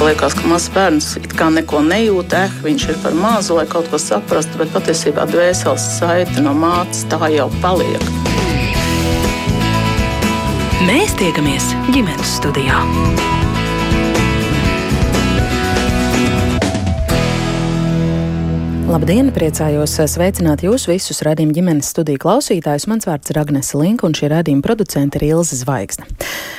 ka liekas, ka mazs bērns it kā neko nejūt, eh, viņš ir par mazu, lai kaut ko saprastu, bet patiesībā dvēseles saite no mātes tā jau paliek. Mēs tiekamies ģimenes studijā. Labdien, priecājos sveicināt jūs visus radījuma ģimenes studiju klausītājus. Mans vārds ir Agnese Linka, un šī radījuma producente ir Ilze Zvaigzne.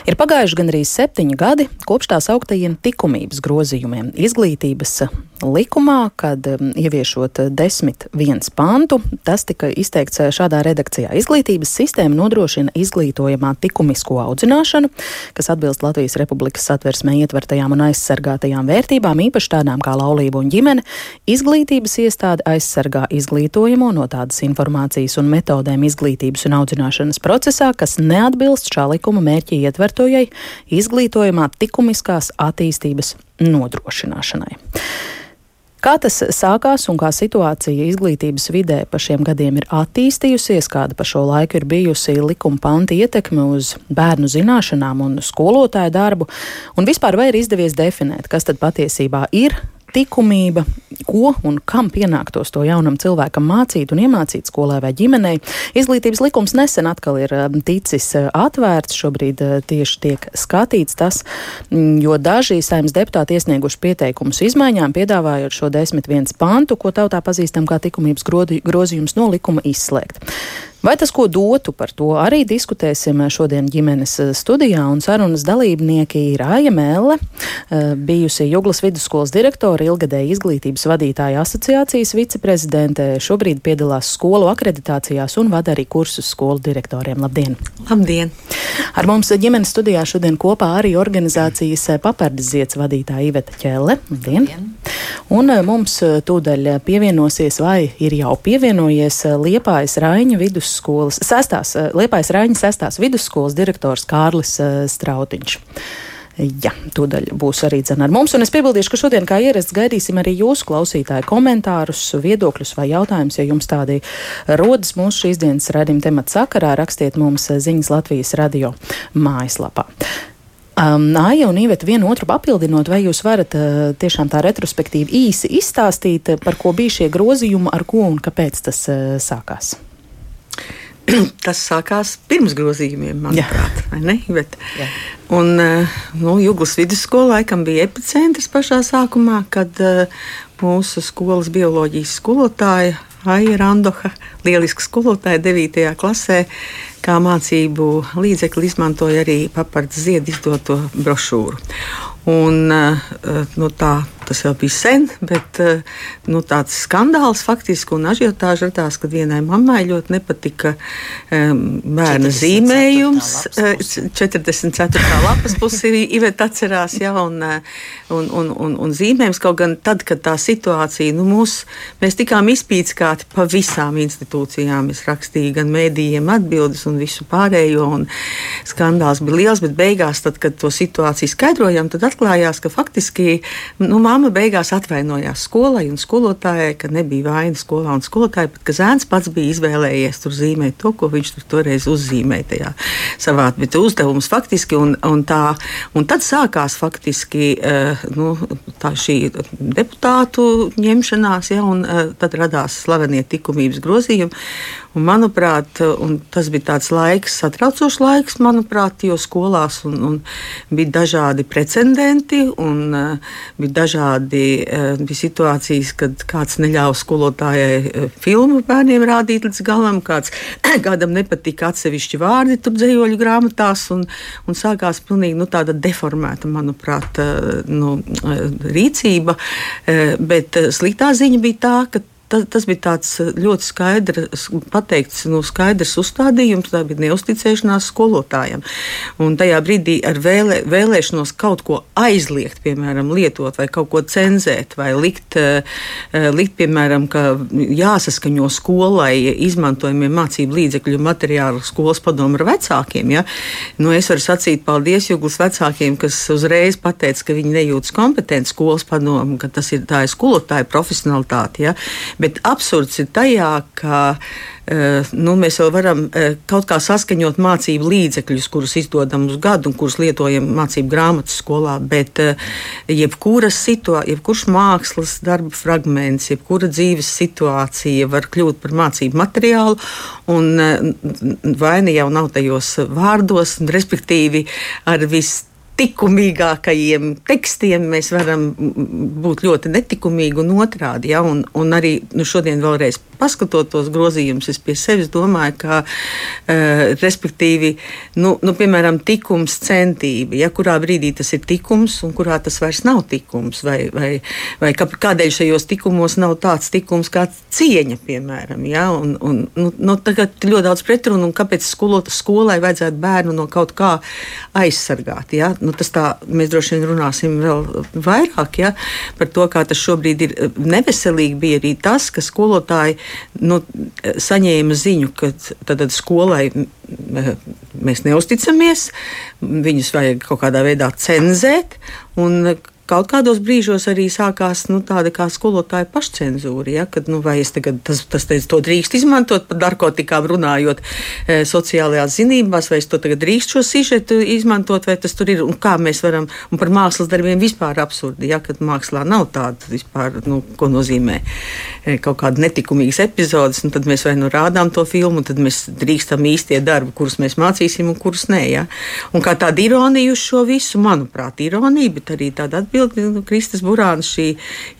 Ir pagājuši gandrīz septiņi gadi kopš tās augtajiem likumības grozījumiem izglītības likumā, kad um, ieviešot desmit viens pantu, tas tika izteikts šādā redakcijā. Izglītības sistēma nodrošina izglītojamā likumisko audzināšanu, kas atbilst Latvijas Republikas satversmē ietvertajām un aizsargātajām vērtībām, īpaši tādām kā laulība un ģimene. Izglītības iestāde aizsargā izglītojamo no tādas informācijas un metodēm izglītības un audzināšanas procesā, kas neatbilst šā likuma mērķi ietvertojai izglītojamā likumiskās attīstības nodrošināšanai. Kā tas sākās un kā situācija izglītības vidē pa šiem gadiem ir attīstījusies, kāda pa šo laiku ir bijusi likuma panti ietekme uz bērnu zināšanām un skolotāju darbu, un vispār vai ir izdevies definēt, kas tad patiesībā ir likumība, ko un kam pienāktos to jaunam cilvēkam mācīt un iemācīt skolē vai ģimenei. Izglītības likums nesen atkal ir um, ticis uh, atvērts, šobrīd uh, tieši tiek skatīts tas, mm, jo daži saimnes deputāti iesnieguši pieteikumus izmaiņām, piedāvājot šo desmit viens pantu, ko tautā pazīstam kā likumības grozījums no likuma izslēgt. Vai tas ko dotu par to arī diskutēsim šodien ģimenes eh, studijā, un sarunas dalībnieki ir Aija Mēle, eh, bijusi Juglas vidusskolas direktora, ilgadēja izglītības vadītāja asociācijas viceprezidente, šobrīd piedalās skolu akreditācijās un vada arī kursus skolu direktoriem. Labdien! Labdien! Ar mums ģimenes studijā šodien kopā arī organizācijas Papardes ziets vadītāja Iveta Ķelle. Labdien! Labdien. Un mums tūdaļ pievienosies vai ir jau pievienojies Liepājas Raiņa vidus vidusskolas, sestās, eh, Liepājas Raņa sestās vidusskolas direktors Kārlis eh, Strautiņš. Jā, tūdaļ būs arī dzene ar mums. Un es piebildīšu, ka šodien, kā ierasts, gaidīsim arī jūsu klausītāju komentārus, viedokļus vai jautājumus. Ja jums tādi rodas mūsu šīs dienas redzījuma temata sakarā, rakstiet mums ziņas Latvijas radio mājaslapā. Um, Nāja un Iveta vienu otru papildinot, vai jūs varat uh, tiešām tā retrospektīvi īsi izstāstīt, par ko bija šie grozījumi, ar ko un kāpēc tas uh, sākās? tas sākās pirms grozījumiem, manuprāt. Bet, un, eh, nu, Juglas vidusskola laikam bija epicentrs pašā sākumā, kad uh, mūsu skolas bioloģijas skolotāja Aija Randoha, lieliska skolotāja 9. klasē, kā mācību līdzekli izmantoja arī papards ziedu izdoto brošūru. Un, nu, tā tas jau bija sen, bet eh, nu, tāds skandāls faktiski un ažiotāža radās, kad vienai mammai ļoti nepatika bērna 44. zīmējums. 44. Eh, lapas pusi Iveta atcerās, jā, un, eh, un, un, un, un zīmējums kaut gan tad, kad tā situācija, nu, mūs, mēs tikām izpīckāti pa visām institūcijām. Es rakstīju gan mēdījiem atbildes un visu pārējo, un skandāls bija liels, bet beigās, tad, kad to situāciju skaidrojām, tad atklājās, ka faktiski, nu, mamma mamma beigās atvainojās skolai un skolotājai, ka nebija vaina skolā un skolotāji, bet ka zēns pats bija izvēlējies tur zīmēt to, ko viņš tur toreiz uzzīmēja tajā savā uzdevums faktiski. Un, un, tā, un tad sākās faktiski uh, nu, šī deputātu ņemšanās, ja, un uh, tad radās slavenie likumības grozījumi. Un, manuprāt, un tas bija tāds laiks, satraucošs laiks, manuprāt, jo skolās un, un bija dažādi precedenti un uh, bija dažādi uh, bija situācijas, kad kāds neļāva skolotājai uh, filmu bērniem rādīt līdz galam, kāds, kādam nepatika atsevišķi vārdi tur dzējoļu grāmatās, un, un sākās pilnīgi nu, tāda deformēta, manuprāt, uh, nu, rīcība. Bet sliktā ziņa bija tā, ka tas, tas bija tāds eh, ļoti skaidrs, pateikts, nu, skaidrs uzstādījums, tā bija neusticēšanās skolotājiem. Un tajā brīdī ar vēlē, vēlēšanos kaut ko aizliegt, piemēram, lietot vai kaut ko cenzēt, vai likt, eh, likt piemēram, ka jāsaskaņo skolai izmantojamie mācību līdzekļu materiāli skolas padomu ar vecākiem. Ja? Nu, es varu sacīt paldies Juglas vecākiem, kas uzreiz pateica, ka viņi nejūtas kompetenti skolas padomu, ka tas ir tā ir skolotāja profesionalitāte. Ja? Bet absurds ir tajā, ka Eh, nu, mēs vēl varam eh, kaut kā saskaņot mācību līdzekļus, kurus izdodam uz gadu un kurus lietojam mācību grāmatas skolā. Bet eh, jebkuras situācija, jebkurš mākslas darba fragments, jebkura dzīves situācija var kļūt par mācību materiālu. Un vaina jau nav tajos vārdos, respektīvi ar visu likumīgākajiem tekstiem mēs varam būt ļoti netikumīgi un otrādi. Ja? Un, un arī nu, šodien vēlreiz paskatot tos grozījumus, es pie sevis domāju, ka, uh, respektīvi, nu, nu, piemēram, tikums centība, ja kurā brīdī tas ir tikums un kurā tas vairs nav tikums, vai, vai, vai kādēļ šajos tikumos nav tāds tikums kā cieņa, piemēram. Ja? Un, un, nu, nu, tagad ļoti daudz pretrunu, un kāpēc skolot, skolai vajadzētu bērnu no kaut kā aizsargāt. Ja? Nu, tas tā, mēs droši vien runāsim vēl vairāk ja? par to, kā tas šobrīd ir neveselīgi. Bija arī tas, ka skolotāji nu, saņēma ziņu, ka tad skolai mēs neusticamies, viņus vajag kaut kādā veidā cenzēt. Un kaut kādos brīžos arī sākās nu, tāda kā skolotāja pašcensūra. Ja, kad, nu, vai es tagad tas, tas teicu, to drīkst izmantot par narkotikām runājot e, sociālajās zinībās, vai es to tagad drīkst šo sižetu izmantot, vai tas tur ir un kā mēs varam, un par mākslas darbiem vispār absurdi, ja, kad mākslā nav tāda vispār, nu, ko nozīmē e, kaut kāda netikumīgas epizodes, un tad mēs vai nu rādām to filmu, un tad mēs drīkstam īstie darbi, kurus mēs mācīsim un kurus nē. Ja. Un kā tāda ironija uz šo visu, manuprāt, ironija, bet arī tāda atbildība bildi, nu, Kristus Burāns šī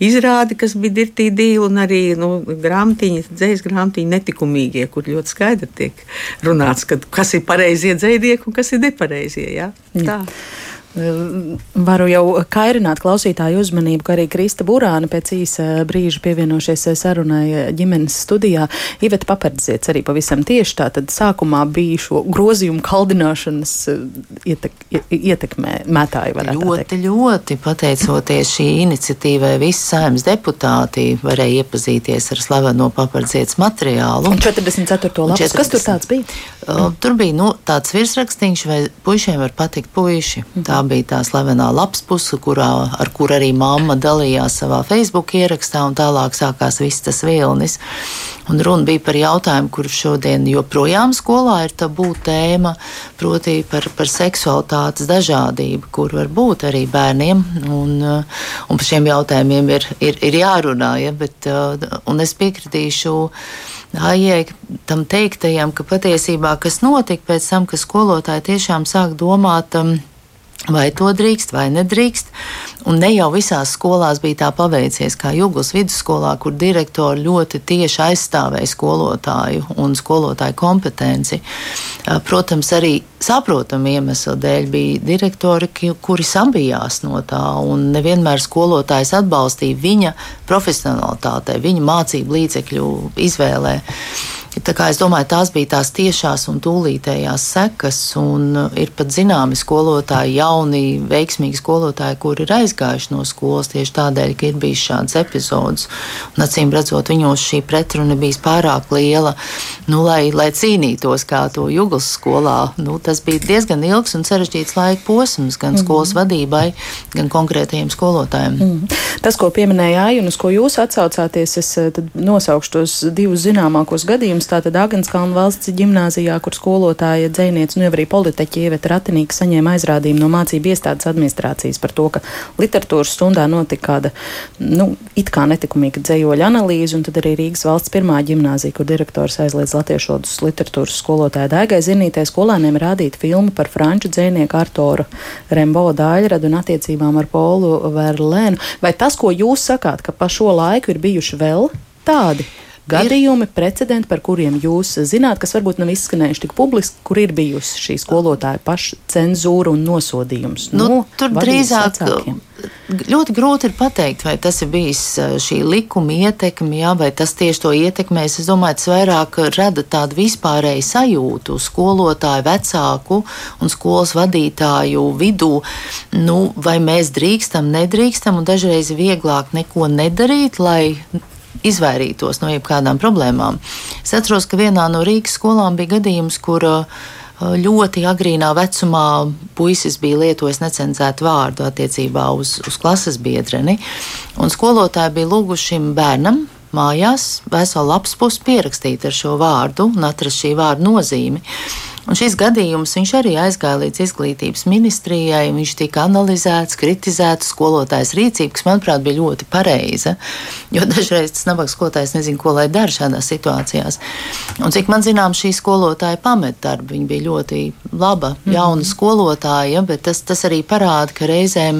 izrāde, kas bija dirtī dīla, un arī nu, grāmatiņa, dzējas grāmatiņa netikumīgie, kur ļoti skaidri tiek runāts, ka, kas ir pareizie dzēdieki un kas ir nepareizie. Ja? Tā. Mm. Varu jau kairināt klausītāju uzmanību, ka arī Krista Burāna pēc īsa brīža pievienošies sarunai ģimenes studijā. Iveta Papardziets arī pavisam tieši tā tad sākumā bija šo grozījumu kaldināšanas eh, ietek, ietekmē mētāji. Ļoti, teikt. ļoti pateicoties šī iniciatīvai, visi saimnes deputāti varēja iepazīties ar slaveno Papardziets materiālu. Un 44. lapas, 40... kas tur tāds bija? Uh, tur bija nu, tāds virsrakstīns, vai puišiem var patikt puiši. Mm. Tā bija tā slavenā lapspuse, kurā, ar kur arī mamma dalījās savā Facebook ierakstā, un tālāk sākās viss tas vilnis. Un runa bija par jautājumu, kurš šodien joprojām skolā ir tabū tēma, proti par, par seksualitātes dažādību, kur var būt arī bērniem. Un, un par šiem jautājumiem ir, ir, ir jārunā, ja, bet, un es piekritīšu. Aijai tam teiktajam, ka patiesībā kas notika pēc tam, ka skolotāji tiešām sāk domāt, um, Vai to drīkst, vai nedrīkst. Un ne jau visās skolās bija tā paveicies, kā Juglas vidusskolā, kur direktori ļoti tieši aizstāvēja skolotāju un skolotāju kompetenci. Protams, arī saprotamu iemeslu dēļ bija direktori, kuri sabijās no tā, un nevienmēr skolotājs atbalstīja viņa profesionalitātei, viņa mācību līdzekļu izvēlē. Es domāju, tās bija tās tiešās un tūlītējās sekas. Un uh, ir pat zināmi skolotāji, jauni, veiksmīgi skolotāji, kuri ir aizgājuši no skolas tieši tādēļ, ka ir bijis šāds epizods. Un, acīm redzot, viņos šī pretruna bija pārāk liela, nu, lai, lai cīnītos kā to Juglas skolā. Nu, tas bija diezgan ilgs un sarežģīts laika posms gan mm. skolas vadībai, gan konkrētajiem skolotājiem. Mm. Tas, ko pieminēja Aija, un uz ko jūs atsaucāties, es eh, nosaukšu tos divus zināmākos gadījumus gadījums tātad Agenskalna valsts ģimnāzijā, kur skolotāja dzēniece, nu jau arī politiķi Ieveta Ratinīka saņēma aizrādījumu no mācību iestādes administrācijas par to, ka literatūras stundā notika kāda, nu, it kā netikumīga dzējoļa analīze, un tad arī Rīgas valsts pirmā ģimnāzija, kur direktors aizliedz latviešu literatūras skolotāja Daigai Zinītē skolēniem rādīt filmu par franču dzēnieku Artoru Rembo Dāļradu un attiecībām ar Polu Verlēnu. Vai tas, ko jūs sakāt, ka pa šo laiku ir bijuši vēl tādi? Gadījumi, ir. precedenti, par kuriem jūs zināt, kas varbūt nav izskanējuši tik publiski, kur ir bijusi šī skolotāja paša cenzūra un nosodījums. Nu, nu, tur drīzāk. Sacākiem. Ļoti grūti ir pateikt, vai tas ir bijis šī likuma ietekme, jā, vai tas tieši to ietekmēs. Es domāju, tas vairāk rada tādu vispārēju sajūtu skolotāju, vecāku un skolas vadītāju vidū, nu, vai mēs drīkstam, nedrīkstam, un dažreiz vieglāk neko nedarīt, lai izvairītos no jebkādām problēmām. Es atceros, ka vienā no Rīgas skolām bija gadījums, kur uh, ļoti agrīnā vecumā puisis bija lietojis necenzētu vārdu attiecībā uz, uz klases biedreni. Un skolotāji bija lūguši šim bērnam mājās veselu lapspusi pierakstīt ar šo vārdu un atrast šī vārda nozīmi. Un šis gadījums arī aizgāja līdz izglītības ministrijai. Viņš tika analizēts, kritizēts, skolotājs rīcība, kas, manuprāt, bija ļoti pareiza. Jo dažreiz tas nabaga skolotājs nezina, ko lai dara šādās situācijās. Un cik man zinām, šī skolotāja pamet darbu. Viņa bija ļoti laba, jauna mm -hmm. skolotāja, bet tas, tas arī parāda, ka reizēm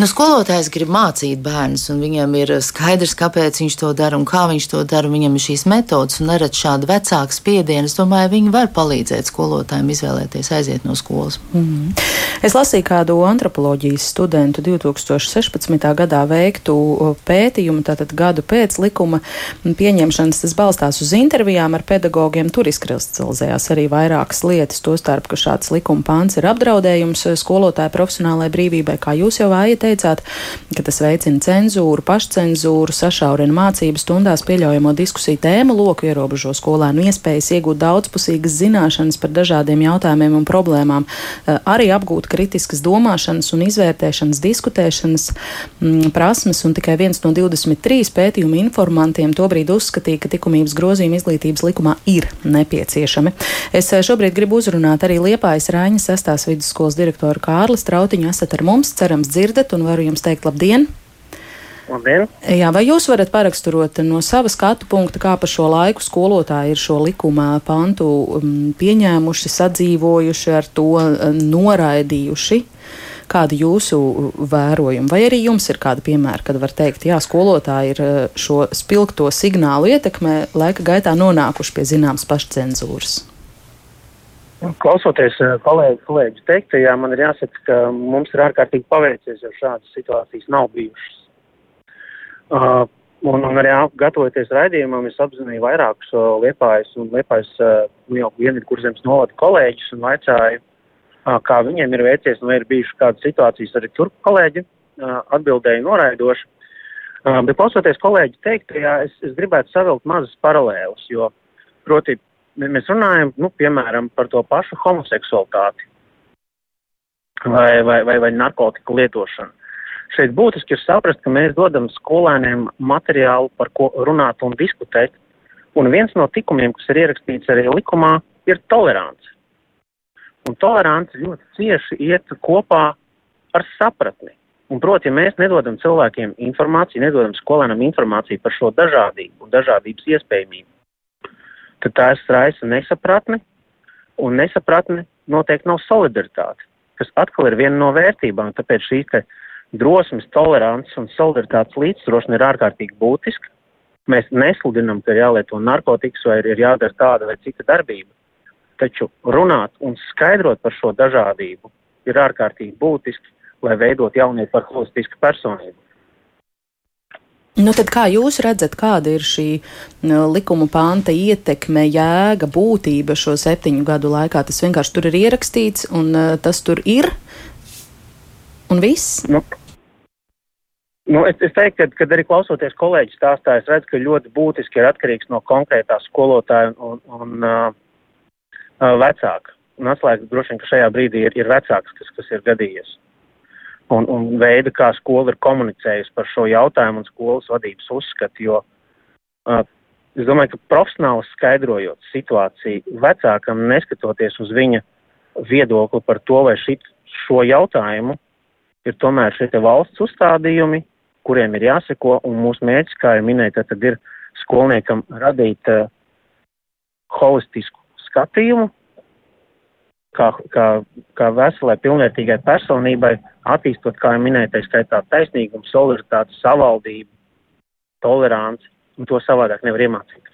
Nu, skolotājs grib mācīt bērnus, un viņam ir skaidrs, kāpēc viņš to dara un kā viņš to dara. Viņam ir šīs metodas, un neredz šādu vecāku spiedienu. Es domāju, viņi var palīdzēt skolotājiem izvēlēties aiziet no skolas. Mm -hmm. Es lasīju kādu antropoloģijas studentu 2016. gadā veiktu pētījumu, tātad gadu pēc likuma pieņemšanas. Tas balstās uz intervijām ar pedagogiem. Tur izkristalizējās arī vairākas lietas, tostarp, ka šāds likuma pāns ir apdraudējums skolotāju profesionālajai brīvībai, kā jūs jau vājat teicāt, ka tas veicina cenzūru, pašcenzūru, sašaurina mācību stundās pieļaujamo diskusiju tēmu loku, ierobežo skolēnu iespējas iegūt daudzpusīgas zināšanas par dažādiem jautājumiem un problēmām, eh, arī apgūt kritiskas domāšanas un izvērtēšanas, diskutēšanas mm, prasmes, un tikai viens no 23 pētījumu informantiem tobrīd uzskatīja, ka likumības grozījumi izglītības likumā ir nepieciešami. Es eh, šobrīd gribu uzrunāt arī Liepājas Rāņa sestās vidusskolas direktoru Kārli Strautiņu. Esat ar mums, cerams, dzirdat un varu jums teikt labdien! Labdien. Jā, vai jūs varat paraksturot no sava skatu punkta, kā pa šo laiku skolotāji ir šo likumā pantu um, pieņēmuši, sadzīvojuši, ar to um, noraidījuši? Kādi jūsu vērojumi, vai arī jums ir kādi piemēri, kad var teikt, jā, skolotāji ir uh, šo spilgto signālu ietekmē laika gaitā nonākuši pie zināmas pašcenzūras? Klausoties eh, kolēģi, kolēģi teiktajā, man ir jāsaka, ka mums ir ārkārtīgi paveicies, jo šādas situācijas nav bijušas. Uh, un, un arī gatavoties raidījumam, es apzināju vairākus uh, liepājas un liepājas uh, nu, jau vienību kurzemes novada kolēģus un vaicāju, uh, kā viņiem ir veicies, un vai ir bijušas kādas situācijas arī tur kolēģi uh, atbildēja noraidoši. Bet klausoties kolēģi teiktajā, es, es gribētu savilkt mazas paralēlas, jo, proti, mēs runājam, nu, piemēram, par to pašu homoseksualitāti vai, vai, vai, vai narkotiku lietošanu. Šeit būtiski ir saprast, ka mēs dodam skolēniem materiālu, par ko runāt un diskutēt, un viens no tikumiem, kas ir ierakstīts arī likumā, ir tolerants. Un tolerants ļoti cieši iet kopā ar sapratni. Un, proti, ja mēs nedodam cilvēkiem informāciju, nedodam skolēnam informāciju par šo dažādību un dažādības iespējamību, tad tā raisa nesapratni, un nesapratni noteikti nav solidaritāte, kas atkal ir viena no vērtībām. Tāpēc šī drosmes, tolerants un solidaritātes līdzsvarošana ir ārkārtīgi būtiska. Mēs nesludinam, ka ir jālieto narkotikas vai ir jādara tāda vai cita darbība. Taču runāt un skaidrot par šo dažādību ir ārkārtīgi būtiski, lai veidot jaunieti par holistisku personību. Nu, tad kā jūs redzat, kāda ir šī likuma panta ietekme, jēga, būtība šo septiņu gadu laikā? Tas vienkārši tur ir ierakstīts, un uh, tas tur ir, un viss? Nu, nu, es, es teiktu, ka, kad arī klausoties kolēģi stāstā, es redzu, ka ļoti būtiski ir atkarīgs no konkrētā skolotāja un, un, un uh, vecāka. Un atslēga droši vien, ka šajā brīdī ir, ir vecāks, kas, kas ir gadījies un, un veida, kā skola ir komunicējusi par šo jautājumu un skolas vadības uzskatu, jo uh, es domāju, ka profesionāli skaidrojot situāciju vecākam, neskatoties uz viņa viedokli par to, vai šit, šo jautājumu ir tomēr šie valsts uzstādījumi, kuriem ir jāseko, un mūsu mērķis, kā jau minēja, tad ir skolniekam radīt uh, holistisku skatījumu kā, kā, kā veselai, pilnvērtīgai personībai, attīstot, kā jau minēju, tā skaitā taisnīgumu, solidaritāti, savaldību, toleranci, un to savādāk nevar iemācīt.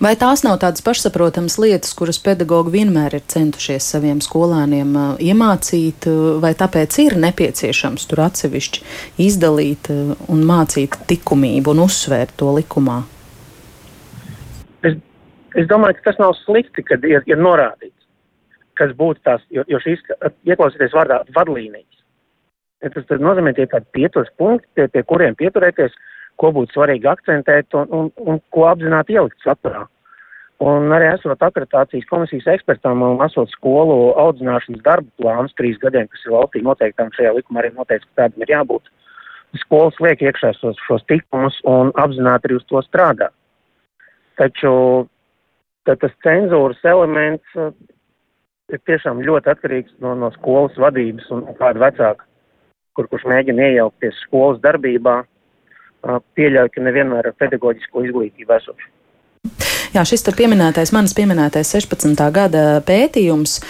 Vai tās nav tādas pašsaprotamas lietas, kuras pedagogi vienmēr ir centušies saviem skolēniem uh, iemācīt, uh, vai tāpēc ir nepieciešams tur atsevišķi izdalīt uh, un mācīt likumību un uzsvērt to likumā? Es, es domāju, ka tas nav slikti, kad ir, ir norādīts kas būtu tās, jo, jo šīs, ieklausīties vārdā, vadlīnijas. Ja tas nozīmē tie tādi pieturas punkti, pie, pie kuriem pieturēties, ko būtu svarīgi akcentēt un, un, un ko apzināti ielikt saturā. Un arī esot akreditācijas komisijas ekspertam un esot skolu audzināšanas darba plāns trīs gadiem, kas ir valstī noteiktām šajā likumā arī noteikts, ka tādam ir jābūt. skolas liek iekšā šos, šos tikumus un apzināti arī uz to strādā. Taču tas cenzūras elements ir tiešām ļoti atkarīgs no, no skolas vadības un kāda vecāka, kur kurš mēģina iejaukties skolas darbībā, pieļauj, ka nevienmēr ar pedagoģisko izglītību esošu. Jā, šis pieminētais, manis pieminētais 16. gada pētījums,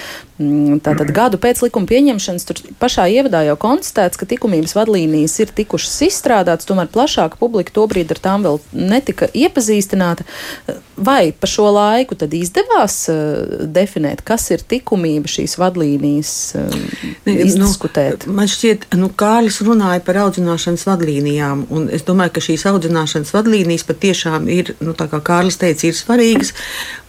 mm, tātad gadu pēc likuma pieņemšanas, tur pašā ievadā jau konstatēts, ka likumības vadlīnijas ir tikušas izstrādātas, tomēr plašāka publika tobrīd ar tām vēl netika iepazīstināta. Vai pa šo laiku tad izdevās uh, definēt, kas ir likumība, šīs vadlīnijas uh, nu, izdiskutēt? Nu, man šķiet, nu, Kārlis runāja par audzināšanas vadlīnijām, es domāju, ka šīs audzināšanas vadlīnijas patiešām ir, nu, kā Kārlis teica, ir svarīgas,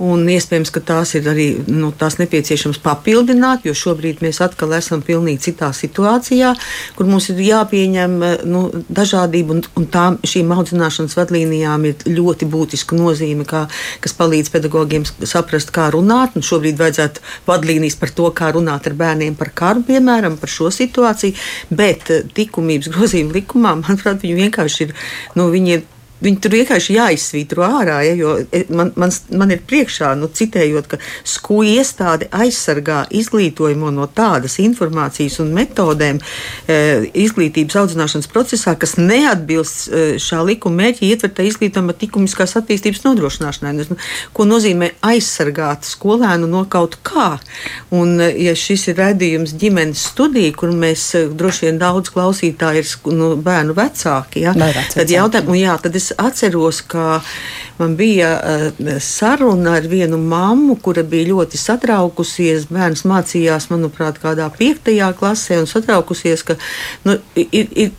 un iespējams, ka tās ir arī nu, tās nepieciešams papildināt, jo šobrīd mēs atkal esam pilnīgi citā situācijā, kur mums ir jāpieņem nu, dažādība, un, un tām šīm audzināšanas vadlīnijām ir ļoti būtiska nozīme, kā, kas palīdz pedagogiem saprast, kā runāt, un šobrīd vajadzētu vadlīnijas par to, kā runāt ar bērniem par karu, piemēram, par šo situāciju, bet likumības grozījuma likumā, manuprāt, viņi vienkārši ir, nu, viņi ir Viņi tur vienkārši jāizsvītro ārā, ja, jo e, man, man, man ir priekšā, nu, citējot, ka skūja iestāde aizsargā izglītojumu no tādas informācijas un metodēm e, izglītības audzināšanas procesā, kas neatbilst e, šā likuma mērķi ietverta izglītojuma likumiskās attīstības nodrošināšanai. Nu, ko nozīmē aizsargāt skolēnu no kaut kā? Un, e, ja šis ir redzījums ģimenes studija, kur mēs e, droši vien daudz klausītāji ir nu, bērnu vecāki, ja, tad jautājums, jā, tad es es atceros, ka man bija uh, saruna ar vienu mammu, kura bija ļoti satraukusies. Bērns mācījās, manuprāt, kādā piektajā klasē un satraukusies, ka nu, ir, ir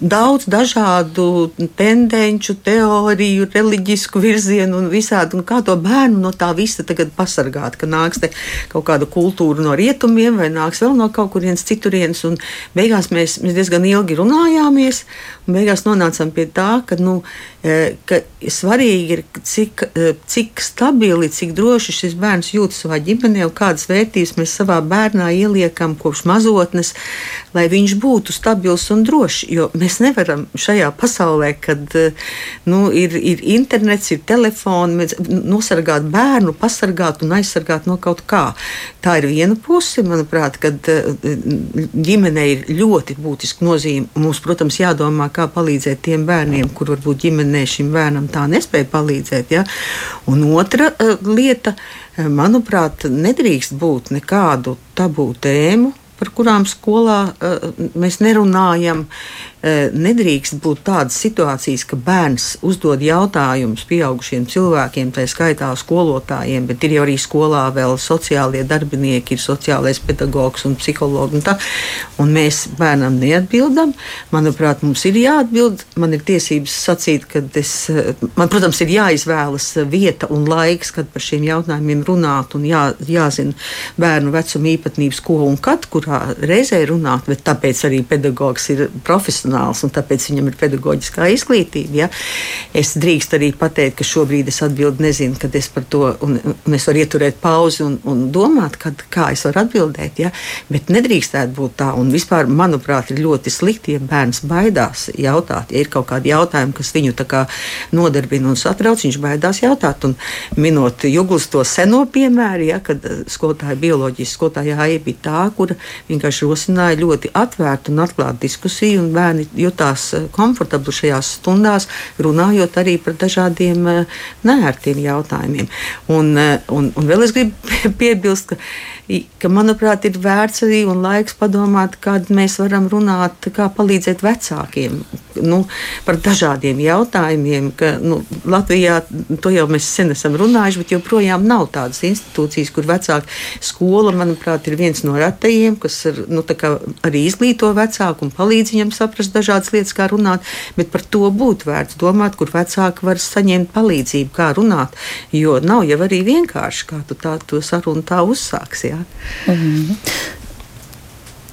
daudz dažādu tendenču, teoriju, reliģisku virzienu un visādi. Un kā to bērnu no tā visa tagad pasargāt, ka nāks kaut kāda kultūra no rietumiem vai nāks vēl no kaut kurienes citurienes. Beigās mēs, mēs diezgan ilgi runājāmies un beigās nonācām pie tā, ka, nu, ka svarīgi ir, cik, e, cik stabili, cik droši šis bērns jūtas savā ģimenē un kādas vērtības mēs savā bērnā ieliekam kopš mazotnes, lai viņš būtu stabils un drošs. Jo mēs nevaram šajā pasaulē, kad e, nu, ir, ir internets, ir telefoni, nosargāt bērnu, pasargāt un aizsargāt no kaut kā. Tā ir viena puse, manuprāt, kad ģimenei ir ļoti būtiska nozīme. Mums, protams, jādomā, kā palīdzēt tiem bērniem, kur varbūt ģimenē šim bērnam tā nespēja palīdzēt. Ja? Un otra uh, lieta, uh, manuprāt, nedrīkst būt nekādu tabū tēmu par kurām skolā uh, mēs nerunājam. Eh, nedrīkst būt tādas situācijas, ka bērns uzdod jautājumus pieaugušiem cilvēkiem, tā skaitā skolotājiem, bet ir jau arī skolā vēl sociālie darbinieki, ir sociālais pedagogs un psihologs. Un tā, un mēs bērnam neatbildam. Manuprāt, mums ir jāatbild. Man ir tiesības sacīt, ka es, eh, man, protams, ir jāizvēlas vieta un laiks, kad par šiem jautājumiem runāt un jā, jāzina bērnu vecuma īpatnības, ko un kad, kurā reizē runāt, bet tāpēc arī pedagogs ir profesionāls un tāpēc viņam ir pedagoģiskā izglītība. Ja? Es drīkstu arī pateikt, ka šobrīd es atbildu, nezinu, kad es par to, un, un es varu ieturēt pauzi un, un domāt, kad, kā es varu atbildēt. Ja? Bet nedrīkstētu būt tā, un vispār, manuprāt, ir ļoti slikti, ja bērns baidās jautāt. Ja ir kaut kādi jautājumi, kas viņu nodarbina un satrauc, viņš baidās jautāt. Un minot Juglas to seno piemēru, ja, kad eh, skolotāja bioloģijas skolotāja bija tā, kura vienkārši rosināja ļoti atvērtu un atklātu diskusiju, un bērni jutās eh, komfortabli šajās stundās, runājot arī par dažādiem eh, neērtiem jautājumiem. Un, eh, un, un vēl es gribu piebilst, ka ka, manuprāt, ir vērts arī un laiks padomāt, kāda mēs varam runāt, kā palīdzēt vecākiem nu, par dažādiem jautājumiem. Ka, nu, Latvijā to jau mēs sen esam runājuši, bet joprojām nav tādas institūcijas, kur vecāki skola, manuprāt, ir viens no retajiem, kas ir, nu, arī izglīto vecāku un palīdz viņam saprast dažādas lietas, kā runāt. Bet par to būtu vērts domāt, kur vecāki var saņemt palīdzību, kā runāt. Jo nav jau arī vienkārši, kā tu tā, to sarunu tā uzsāksi. Ja? Mm.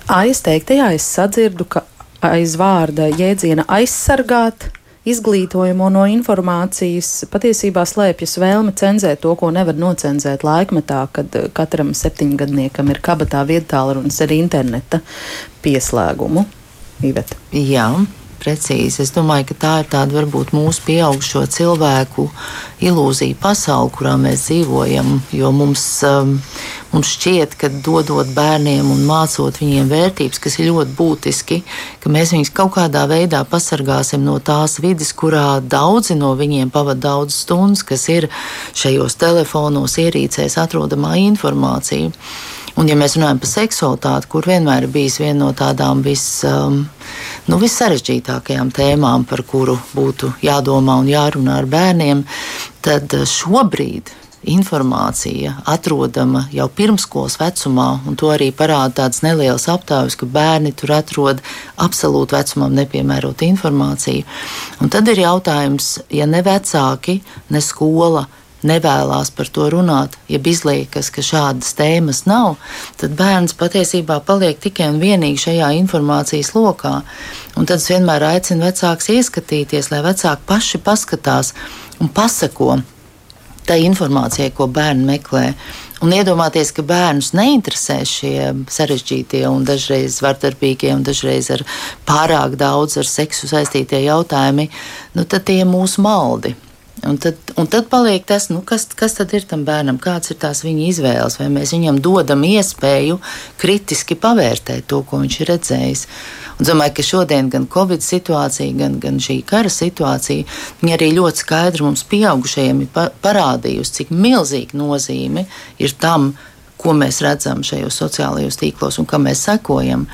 Aizteiktajā es sadzirdu, ka aiz vārda jēdziena aizsargāt izglītojumu no informācijas patiesībā slēpjas vēlme cenzēt to, ko nevar nocenzēt laikmetā, kad katram septiņgadniekam ir kabatā vietālrunis ar interneta pieslēgumu. Iveta. Jā, precīzi. Es domāju, ka tā ir tāda varbūt mūsu pieaugušo cilvēku ilūzija pasaule, kurā mēs dzīvojam. Jo mums, um, mums šķiet, ka dodot bērniem un mācot viņiem vērtības, kas ir ļoti būtiski, ka mēs viņus kaut kādā veidā pasargāsim no tās vidas, kurā daudzi no viņiem pavada daudz stundas, kas ir šajos telefonos, ierīcēs atrodamā informācija. Un, ja mēs runājam par seksualitāti, kur vienmēr ir bijis viena no tādām vis, um, nu, vissarežģītākajām tēmām, par kuru būtu jādomā un jārunā ar bērniem, tad šobrīd informācija atrodama jau pirmskolas vecumā, un to arī parāda tāds neliels aptaujas, ka bērni tur atrod absolūti vecumam nepiemērotu informāciju. Un tad ir jautājums, ja ne vecāki, ne skola nevēlas par to runāt, ja izliekas, ka šādas tēmas nav, tad bērns patiesībā paliek tikai un vienīgi šajā informācijas lokā. Un tad es vienmēr aicinu vecākus ieskatīties, lai vecāki paši paskatās un pasako tai informācijai, ko bērni meklē. Un iedomāties, ka bērnus neinteresē šie sarežģītie un dažreiz vardarbīgie un dažreiz ar pārāk daudz ar seksu saistītie jautājumi, nu tad tie ir mūsu maldi. Un tad, un tad paliek tas, nu, kas, kas tad ir tam bērnam, kādas ir tās viņa izvēles, vai mēs viņam dodam iespēju kritiski pavērtēt to, ko viņš ir redzējis. Un domāju, ka šodien gan Covid situācija, gan, gan šī kara situācija arī ļoti skaidri mums pieaugušajiem ir parādījusi, cik milzīga nozīme ir tam, ko mēs redzam šajos sociālajos tīklos un kam mēs sekojam.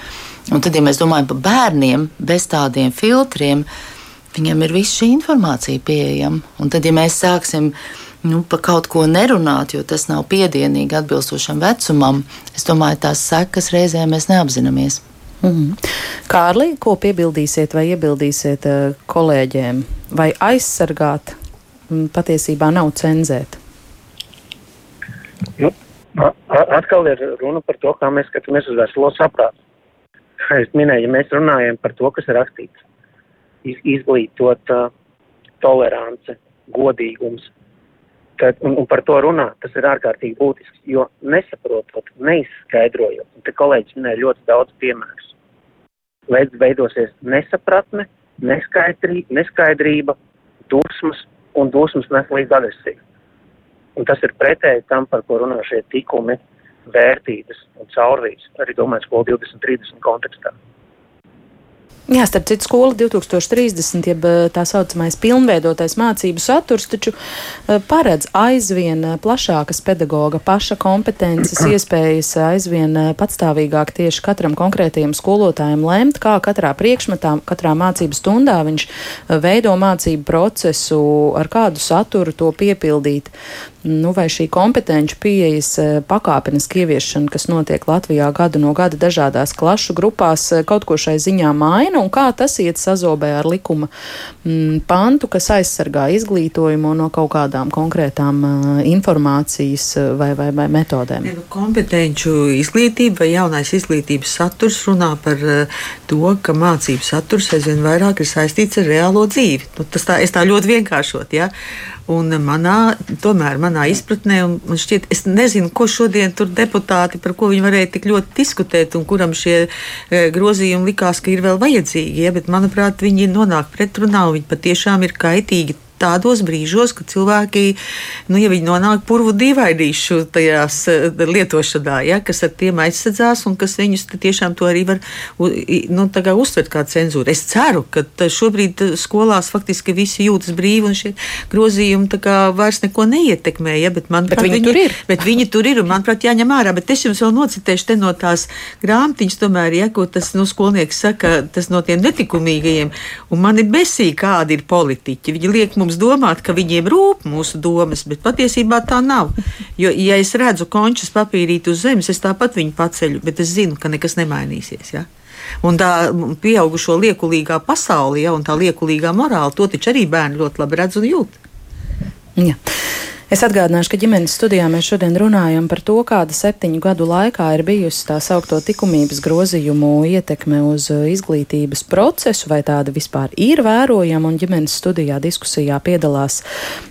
Un tad, ja mēs domājam par bērniem bez tādiem filtriem, tad Viņam ir visa šī informācija pieejama. Un tad, ja mēs sāksim nu, par kaut ko nerunāt, jo tas nav piedienīgi atbilstošam vecumam, es domāju, tās sekas reizē mēs neapzināmies. Mm -hmm. Kārlī, ko piebildīsiet vai iebildīsiet uh, kolēģiem? Vai aizsargāt m, patiesībā nav cenzēt? Nu, atkal ir runa par to, kā mēs skatāmies uz veselo saprātu. Kā es minēju, ja mēs runājam par to, kas ir rakstīts, izglītot uh, tolerance, godīgums. Tad, un, un par to runāt, tas ir ārkārtīgi būtiski, jo nesaprotot, neizskaidrojot, un te kolēģis minēja ļoti daudz piemērus, veidosies nesapratne, neskaidrī, neskaidrība, dusmas, un dusmas nes līdz agresiju. Un tas ir pretēji tam, par ko runā šie tikumi, vērtības un caurvīs, arī domāju, skolu 2030 kontekstā. Jā, starp citu, skola 2030, jeb eh, tā saucamais pilnveidotais mācību saturs, taču eh, paredz aizvien eh, plašākas pedagoga paša kompetences, iespējas aizvien patstāvīgāk tieši katram konkrētajam skolotājam lemt, kā katrā priekšmetā, katrā mācību stundā viņš veido mācību procesu, ar kādu saturu to piepildīt. Nu, vai šī kompetenci pieejas pakāpeniski ieviešana, kas notiek Latvijā gadu no gada dažādās klašu grupās, kaut ko šai ziņā maina, un kā tas iet sazobē ar likuma m, pantu, kas aizsargā izglītojumu no kaut kādām konkrētām uh, informācijas vai, vai, vai metodēm. Ja, nu, kompetenču izglītība vai jaunais izglītības saturs runā par uh, to, ka mācību saturs aizvien vairāk ir saistīts ar reālo dzīvi. Nu, tas tā, tā ļoti vienkāršot. Ja? Un manā, tomēr manā izpratnē, man šķiet, es nezinu, ko šodien tur deputāti, par ko viņi varēja tik ļoti diskutēt, un kuram šie e, grozījumi likās, ka ir vēl vajadzīgi. Ja, bet, manuprāt, viņi nonāk pretrunā, un viņi patiešām ir kaitīgi tādos brīžos, kad cilvēki, nu, ja viņi nonāk purvu dīvainīšu tajās eh, lietošanā, ja, kas ar tiem aizsardzās un kas viņus tiešām to arī var nu, uztvert kā cenzūru. Es ceru, ka šobrīd skolās faktiski visi jūtas brīvi un šie grozījumi vairs neko neietekmē, ja, bet, manuprāt, bet viņi, viņi tur ir. Bet viņi tur ir un, manuprāt, jāņem ārā. Bet es jums vēl nocitēšu no tās grāmatiņas, tomēr, ja, ko tas nu, skolnieks saka, tas no tiem netikumīgajiem. Un man ir besīgi, kādi ir politiķi. Viņi liek mums mums domāt, ka viņiem rūp mūsu domas, bet patiesībā tā nav. Jo, ja es redzu končus papīrīt uz zemes, es tāpat viņu paceļu, bet es zinu, ka nekas nemainīsies. Ja? Un tā pieaugušo liekulīgā pasaulē, ja, un tā liekulīgā morāla, to taču arī bērni ļoti labi redz un jūt. Ja. Es atgādināšu, ka ģimenes studijā mēs šodien runājam par to, kāda septiņu gadu laikā ir bijusi tā saukto likumības grozījumu ietekme uz uh, izglītības procesu, vai tāda vispār ir vērojama. Un ģimenes studijā diskusijā piedalās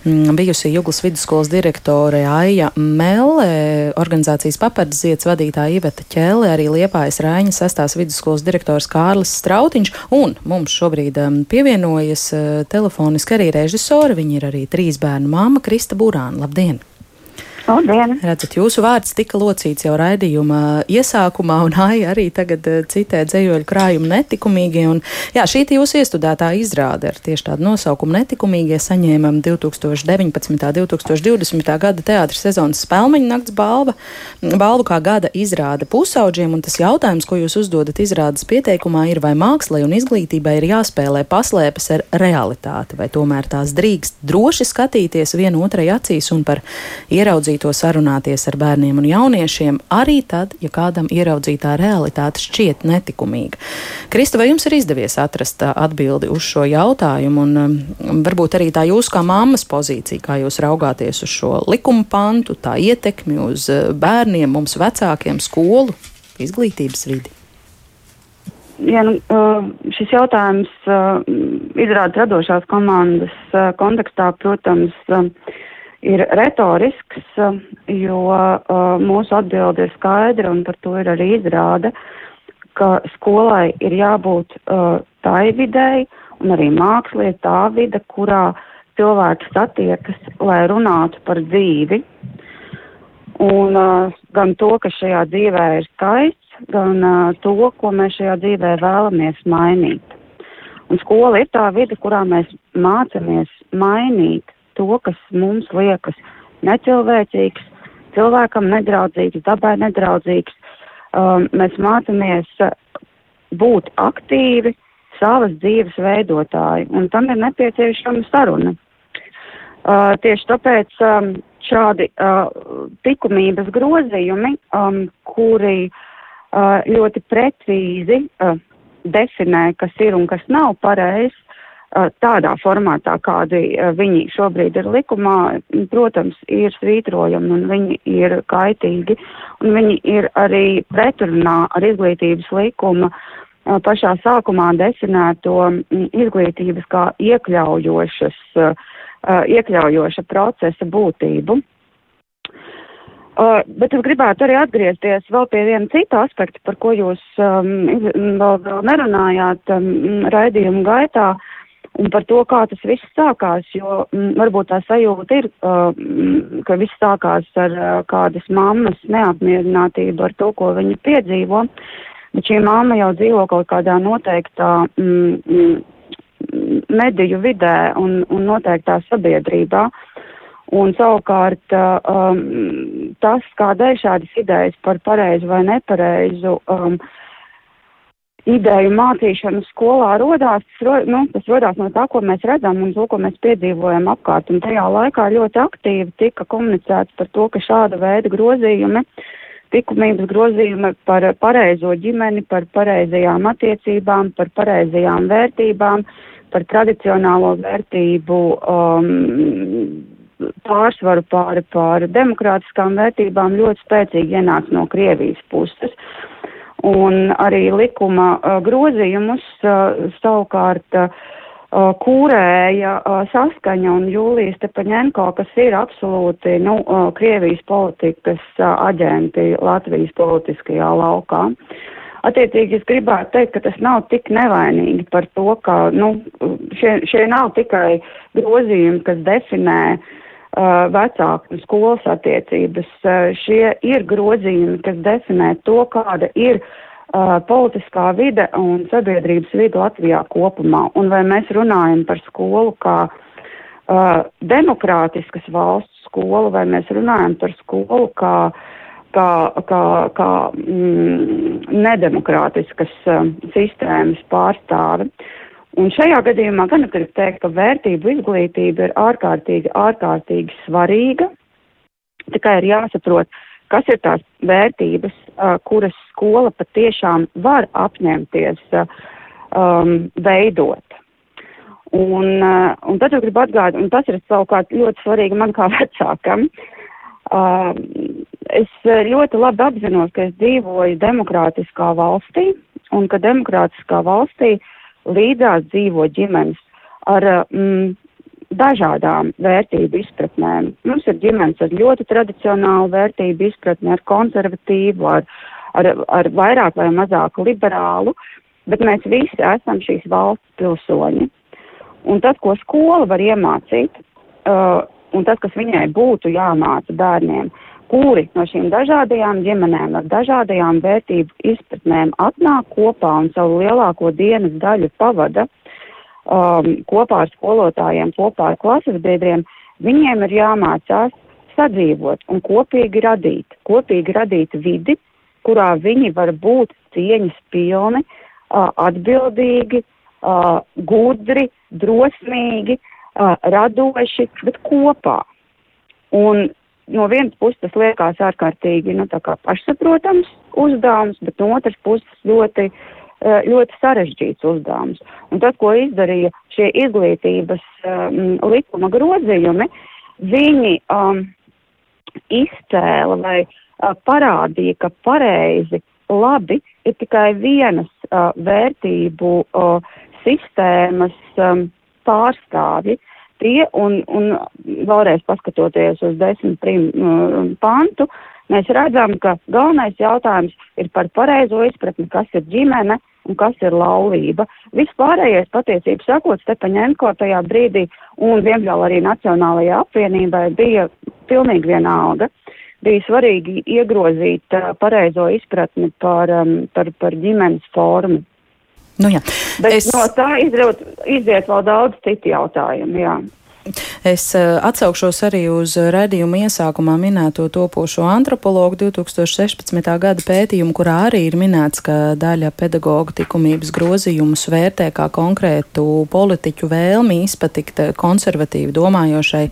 mm, bijusī Juglas vidusskolas direktore Aija Melle, organizācijas papardziets vadītāja Iveta Ķēle, arī Liepājas Raiņa sestās vidusskolas direktors Kārlis Strautiņš, un mums šobrīd um, pievienojas uh, telefoniski arī režisori. Viņi ir arī trīs bērnu māma Krista Burāna. Labdien! Labdien! Redzat, jūsu vārds tika locīts jau raidījuma iesākumā, un Aija arī tagad eh, citē dzējoļu krājumu netikumīgie. Un, jā, šī jūsu iestudētā izrāde ar tieši tādu nosaukumu netikumīgie saņēmam 2019. un 2020. gada teātris sezonas spēlmeņa nakts balva, balvu kā gada izrāde pusauģiem, un tas jautājums, ko jūs uzdodat izrādes pieteikumā, ir vai mākslai un izglītībai ir jāspēlē paslēpes ar realitāti, vai tomēr tās drīkst droši skatīties vienu otrai acīs un par ieraudzību ieraudzīto sarunāties ar bērniem un jauniešiem, arī tad, ja kādam ieraudzītā realitāte šķiet netikumīga. Krista, vai jums ir izdevies atrast atbildi uz šo jautājumu, un um, varbūt arī tā jūsu kā mammas pozīcija, kā jūs raugāties uz šo likuma pantu, tā ietekmi uz bērniem, mums vecākiem, skolu, izglītības vidi? Ja, nu, šis jautājums izrāda radošās komandas kontekstā, protams, ir retorisks, jo mūsu atbilde ir skaidra un par to ir arī izrāde, ka skolai ir jābūt tai videi un arī mākslī ir tā vide, kurā cilvēki satiekas, lai runātu par dzīvi. Un gan to, kas šajā dzīvē ir skaists, gan to, ko mēs šajā dzīvē vēlamies mainīt. Un skola ir tā vide, kurā mēs mācāmies mainīt to, kas mums liekas necilvēcīgs, cilvēkam nedraudzīgs, dabai nedraudzīgs. Um, mēs mācāmies būt aktīvi savas dzīves veidotāji, un tam ir nepieciešama saruna. Uh, tieši tāpēc um, šādi uh, likumības grozījumi, um, kuri uh, ļoti precīzi uh, definē, kas ir un kas nav pareizs, tādā formātā, kādi viņi šobrīd ir likumā, protams, ir svītrojami un viņi ir kaitīgi un viņi ir arī pretrunā ar izglītības likuma pašā sākumā definēto izglītības kā iekļaujošas, iekļaujoša procesa būtību. Uh, bet es gribētu arī atgriezties vēl pie viena cita aspekta, par ko jūs um, vēl, vēl nerunājāt um, raidījuma gaitā. Uh, un par to, kā tas viss sākās, jo m, mm, varbūt tā sajūta ir, uh, ka viss sākās ar uh, kādas mammas neapmierinātību ar to, ko viņa piedzīvo, bet šī mamma jau dzīvo kaut kādā noteiktā m, m, mediju vidē un, un noteiktā sabiedrībā. Un savukārt um, tas, kādēļ šādas idejas par pareizu vai nepareizu um, uh, ideju mācīšana skolā rodās, nu, tas rodās no tā, ko mēs redzam un to, ko mēs piedzīvojam apkārt. Un tajā laikā ļoti aktīvi tika komunicēts par to, ka šāda veida grozījumi, likumības grozījumi par pareizo ģimeni, par pareizajām attiecībām, par pareizajām vērtībām, par tradicionālo vērtību um, pārsvaru pāri pāri demokrātiskām vērtībām ļoti spēcīgi ienāca no Krievijas puses. Un arī likuma uh, grozījumus uh, savukārt uh, kūrēja saskaņa un Jūlijas Tepaņenko, kas ir absolūti nu, Krievijas politikas aģenti Latvijas politiskajā laukā. Attiecīgi es gribētu teikt, ka tas nav tik nevainīgi par to, ka nu, šie, šie nav tikai grozījumi, kas definē Uh, vecāku un skolas attiecības. Uh, šie ir grozījumi, kas definē to, kāda ir uh, politiskā vide un sabiedrības vide Latvijā kopumā. Un vai mēs runājam par skolu kā demokrātiskas valsts skolu, vai mēs runājam par skolu kā, kā, kā, kā mm, nedemokrātiskas uh, sistēmas pārstāve. Uh, Un šajā gadījumā gan gribu teikt, ka vērtību izglītība ir ārkārtīgi, ārkārtīgi svarīga. Tikai ir jāsaprot, kas ir tās vērtības, uh, kuras skola patiešām var apņemties uh, um, veidot. Un, uh, un tad es gribu atgādināt, un tas ir savukārt ļoti svarīgi man kā vecākam. Uh, es ļoti labi apzinos, ka es dzīvoju demokrātiskā valstī, un ka demokrātiskā valstī līdzās dzīvo ģimenes ar mm, dažādām vērtību izpratnēm. Mums ir ģimenes ar ļoti tradicionālu vērtību izpratni, ar konservatīvu, ar, ar, ar vairāk vai mazāk liberālu, bet mēs visi esam šīs valsts pilsoņi. Un tas, ko skola var iemācīt, uh, un tas, kas viņai būtu jāmāca bērniem, kuri no šīm dažādajām ģimenēm ar dažādajām vērtību izpratnēm atnāk kopā un savu lielāko dienas daļu pavada um, kopā ar skolotājiem, kopā ar klases biedriem, viņiem ir jāmācās sadzīvot un kopīgi radīt, kopīgi radīt vidi, kurā viņi var būt cieņas pilni, uh, atbildīgi, uh, gudri, drosmīgi, uh, radoši, bet kopā. Un no vienas puses tas liekas ārkārtīgi nu, pašsaprotams uzdevums, bet no otras puses ļoti, ļoti sarežģīts uzdevums. Un tas, ko izdarīja šie izglītības um, likuma grozījumi, viņi um, izcēla vai uh, parādīja, ka pareizi, labi ir tikai vienas uh, vērtību uh, sistēmas um, pārstāvji. Tie, un, un vēlreiz paskatoties uz desmit prim, uh, pantu, mēs redzam, ka galvenais jautājums ir par pareizo izpratni, kas ir ģimene un kas ir laulība. Vispārējais patiesībā sakot, Stepaņenko tajā brīdī un diemžēl arī Nacionālajai apvienībai bija pilnīgi vienalga. Bija svarīgi iegrozīt uh, pareizo izpratni par, um, par, par ģimenes formu. Nu, jā. Bet es... no tā izriet, iziet vēl daudz citu jautājumu. Jā. Es eh, atsaukšos arī uz redzējumu iesākumā minēto topošo antropologu 2016. gada pētījumu, kurā arī ir minēts, ka daļa pedagoģa likumības grozījumus vērtē kā konkrētu politiķu vēlmi izpatikt konservatīvi domājošai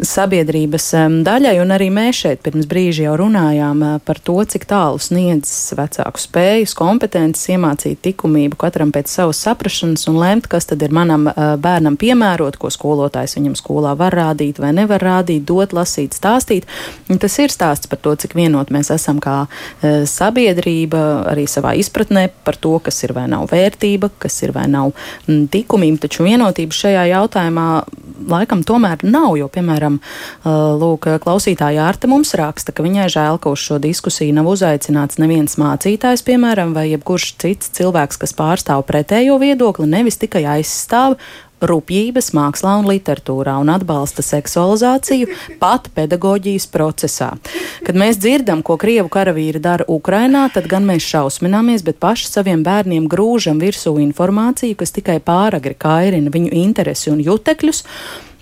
sabiedrības daļai, un arī mēs šeit pirms brīža jau runājām eh, par to, cik tālu sniedz vecāku spējas, kompetences iemācīt likumību katram pēc savas saprašanas un lemt, kas tad ir manam eh, bērnam piemērot, ko skolotājs viņam skolā var rādīt vai nevar rādīt, dot, lasīt, stāstīt. Un tas ir stāsts par to, cik vienot mēs esam kā e, sabiedrība, arī savā izpratnē par to, kas ir vai nav vērtība, kas ir vai nav likumība. Taču vienotība šajā jautājumā laikam tomēr nav, jo, piemēram, e, lūk, klausītāja Ārta mums raksta, ka viņai žēl, ka uz šo diskusiju nav uzaicināts neviens mācītājs, piemēram, vai jebkurš cits cilvēks, kas pārstāv pretējo viedokli, nevis tikai aizstāv rupjības mākslā un literatūrā un atbalsta seksualizāciju pat pedagoģijas procesā. Kad mēs dzirdam, ko Krievu karavīri dara Ukrainā, tad gan mēs šausmināmies, bet paši saviem bērniem grūžam virsū informāciju, kas tikai pāragri kairina viņu interesi un jutekļus.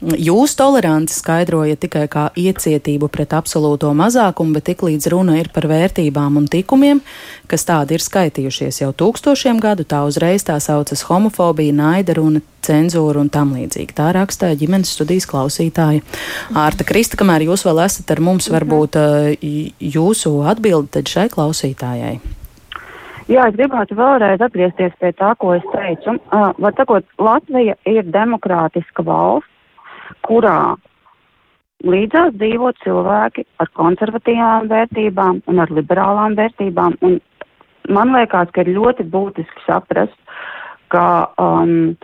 Jūs toleranci skaidrojat tikai kā iecietību pret absolūto mazākumu, bet tiklīdz runa ir par vērtībām un tikumiem, kas tādi ir skaitījušies jau tūkstošiem gadu, tā uzreiz tā saucas homofobija, naida runa, cenzūra un tam līdzīgi. Tā rakstīja ģimenes studijas klausītāja Ārta Krista, kamēr jūs vēl esat ar mums, varbūt jūsu atbildi šai klausītājai. Jā, es gribētu vēlreiz atgriezties pie tā, ko es teicu. Uh, var sakot, Latvija ir demokrātiska valsts, kurā līdzās dzīvo cilvēki ar konservatīvām vērtībām un ar liberālām vērtībām. Un man liekas, ka ir ļoti būtiski saprast, ka, um,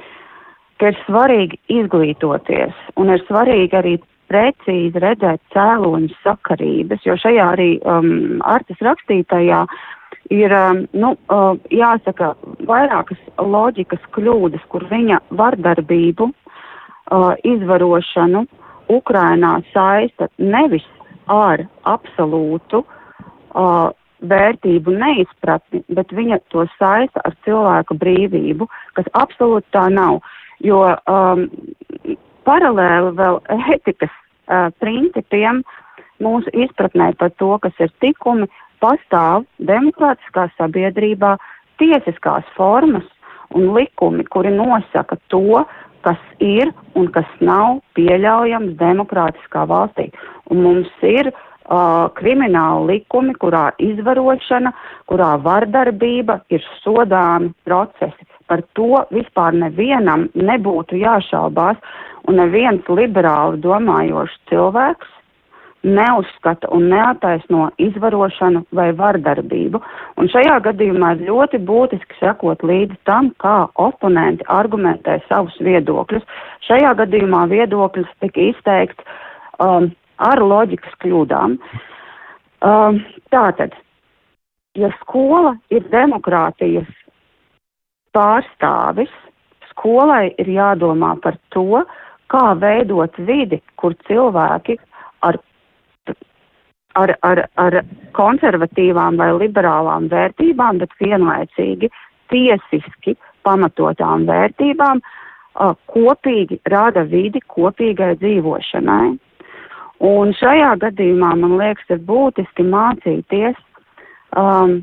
ka ir svarīgi izglītoties un ir svarīgi arī precīzi redzēt cēloņu sakarības, jo šajā arī um, artas rakstītajā ir, um, nu, uh, jāsaka, vairākas loģikas kļūdas, kur viņa vardarbību uh, izvarošanu Ukrainā saista nevis ar absolūtu uh, vērtību neizpratni, bet viņa to saista ar cilvēku brīvību, kas absolūti tā nav. Jo um, paralēli vēl etikas uh, principiem mūsu izpratnē par to, kas ir tikumi, pastāv demokrātiskā sabiedrībā tiesiskās formas un likumi, kuri nosaka to, kas ir un kas nav pieļaujams demokrātiskā valstī. Un mums ir uh, krimināla likumi, kurā izvarošana, kurā vardarbība ir sodāmi procesi. Par to vispār nevienam nebūtu jāšaubās, un neviens liberāli domājošs cilvēks neuzskata un neataisno izvarošanu vai vardarbību. Un šajā gadījumā ir ļoti būtiski sekot līdzi tam, kā oponenti argumentē savus viedokļus. Šajā gadījumā viedokļus tika izteikts um, ar loģikas kļūdām. Um, tātad, ja skola ir demokrātijas pārstāvis, skolai ir jādomā par to, kā veidot vidi, kur cilvēki ar ar, ar, ar konservatīvām vai liberālām vērtībām, bet vienlaicīgi tiesiski pamatotām vērtībām uh, kopīgi rada vidi kopīgai dzīvošanai. Un šajā gadījumā man liekas, ir būtiski mācīties um,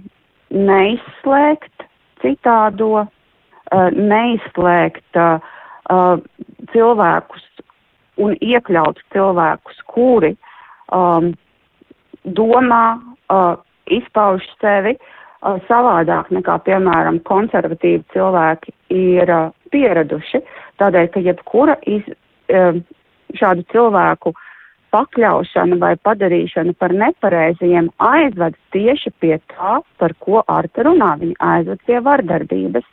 neizslēgt citādo, uh, neizslēgt uh, uh, cilvēkus un iekļaut cilvēkus, kuri um, domā, uh, izpauž sevi uh, savādāk nekā, piemēram, konservatīvi cilvēki ir uh, pieraduši. Tādēļ, ka jebkura iz, uh, šādu cilvēku pakļaušana vai padarīšana par nepareizajiem aizved tieši pie tā, par ko Arta runā. Viņa aizved pie vardarbības.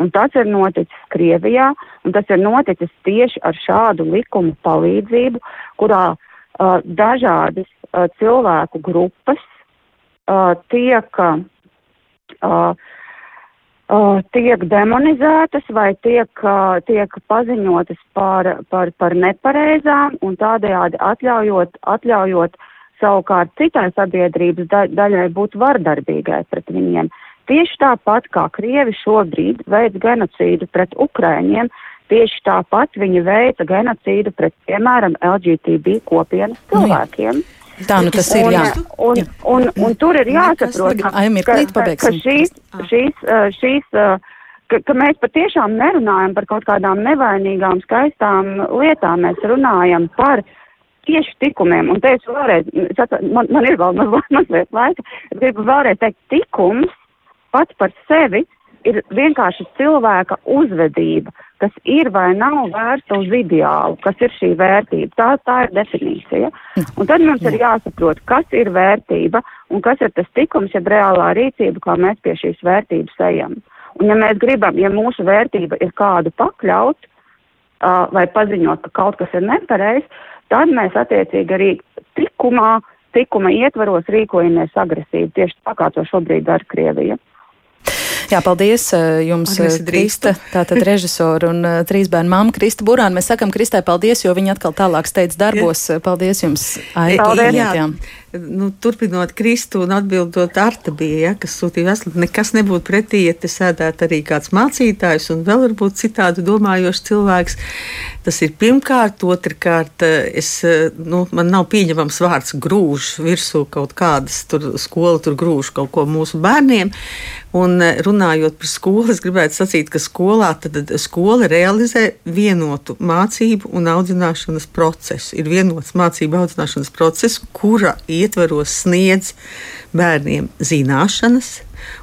Un tas ir noticis Krievijā, un tas ir noticis tieši ar šādu likumu palīdzību, kurā uh, dažādas uh, cilvēku grupas uh, tiek, uh, uh, tiek demonizētas vai tiek, uh, tiek paziņotas par, par, par nepareizām un tādējādi atļaujot, atļaujot savukārt citai sabiedrības da daļai būt vardarbīgai pret viņiem. Tieši tāpat kā Krievi šobrīd veids genocīdu pret Ukraiņiem, tieši tāpat viņi veica genocīdu pret, piemēram, LGTB kopienas nu cilvēkiem. Nu, Tā nu tas ir, jā. Un, un, un, un tur ir jāsaprot, ka, ka, ka šīs, šīs, šīs, ka, ka mēs patiešām nerunājam par kaut kādām nevainīgām, skaistām lietām, mēs runājam par tieši tikumiem. Un te es vēlreiz, man, man ir vēl mazliet laika, gribu vēlreiz teikt, tikums pats par sevi ir vienkārši cilvēka uzvedība, kas ir vai nav vērsta uz ideālu, kas ir šī vērtība. Tā, tā ir definīcija. Un tad mums ir jāsaprot, kas ir vērtība un kas ir tas tikums, jeb reālā rīcība, kā mēs pie šīs vērtības ejam. Un ja mēs gribam, ja mūsu vērtība ir kādu pakļaut uh, vai paziņot, ka kaut kas ir nepareizs, tad mēs attiecīgi arī tikumā, tikuma ietvaros rīkojamies agresīvi, tieši tā kā to šobrīd dara Krievija. Jā, paldies eh, jums, eh, Krista, tātad režisora un uh, trīs bērnu mamma Krista Burāna. Mēs sakam Kristai paldies, jo viņa atkal tālāk steidz darbos. Paldies jums. Ai, paldies. Jā. jā nu, turpinot Kristu un atbildot Arta bija, ja, kas sūtīja veselu, nekas nebūtu pretī, ja te sēdētu arī kāds mācītājs un vēl varbūt citādi domājošs cilvēks. Tas ir pirmkārt, otrkārt, es, nu, man nav pieņemams vārds grūž virsū kaut kādas tur skola, tur grūž kaut ko mūsu bērniem. Un runājot par skolu, es gribētu sacīt, ka skolā tad skola realizē vienotu mācību un audzināšanas procesu. Ir vienots mācību audzināšanas process, kura ir ietvaros sniedz bērniem zināšanas,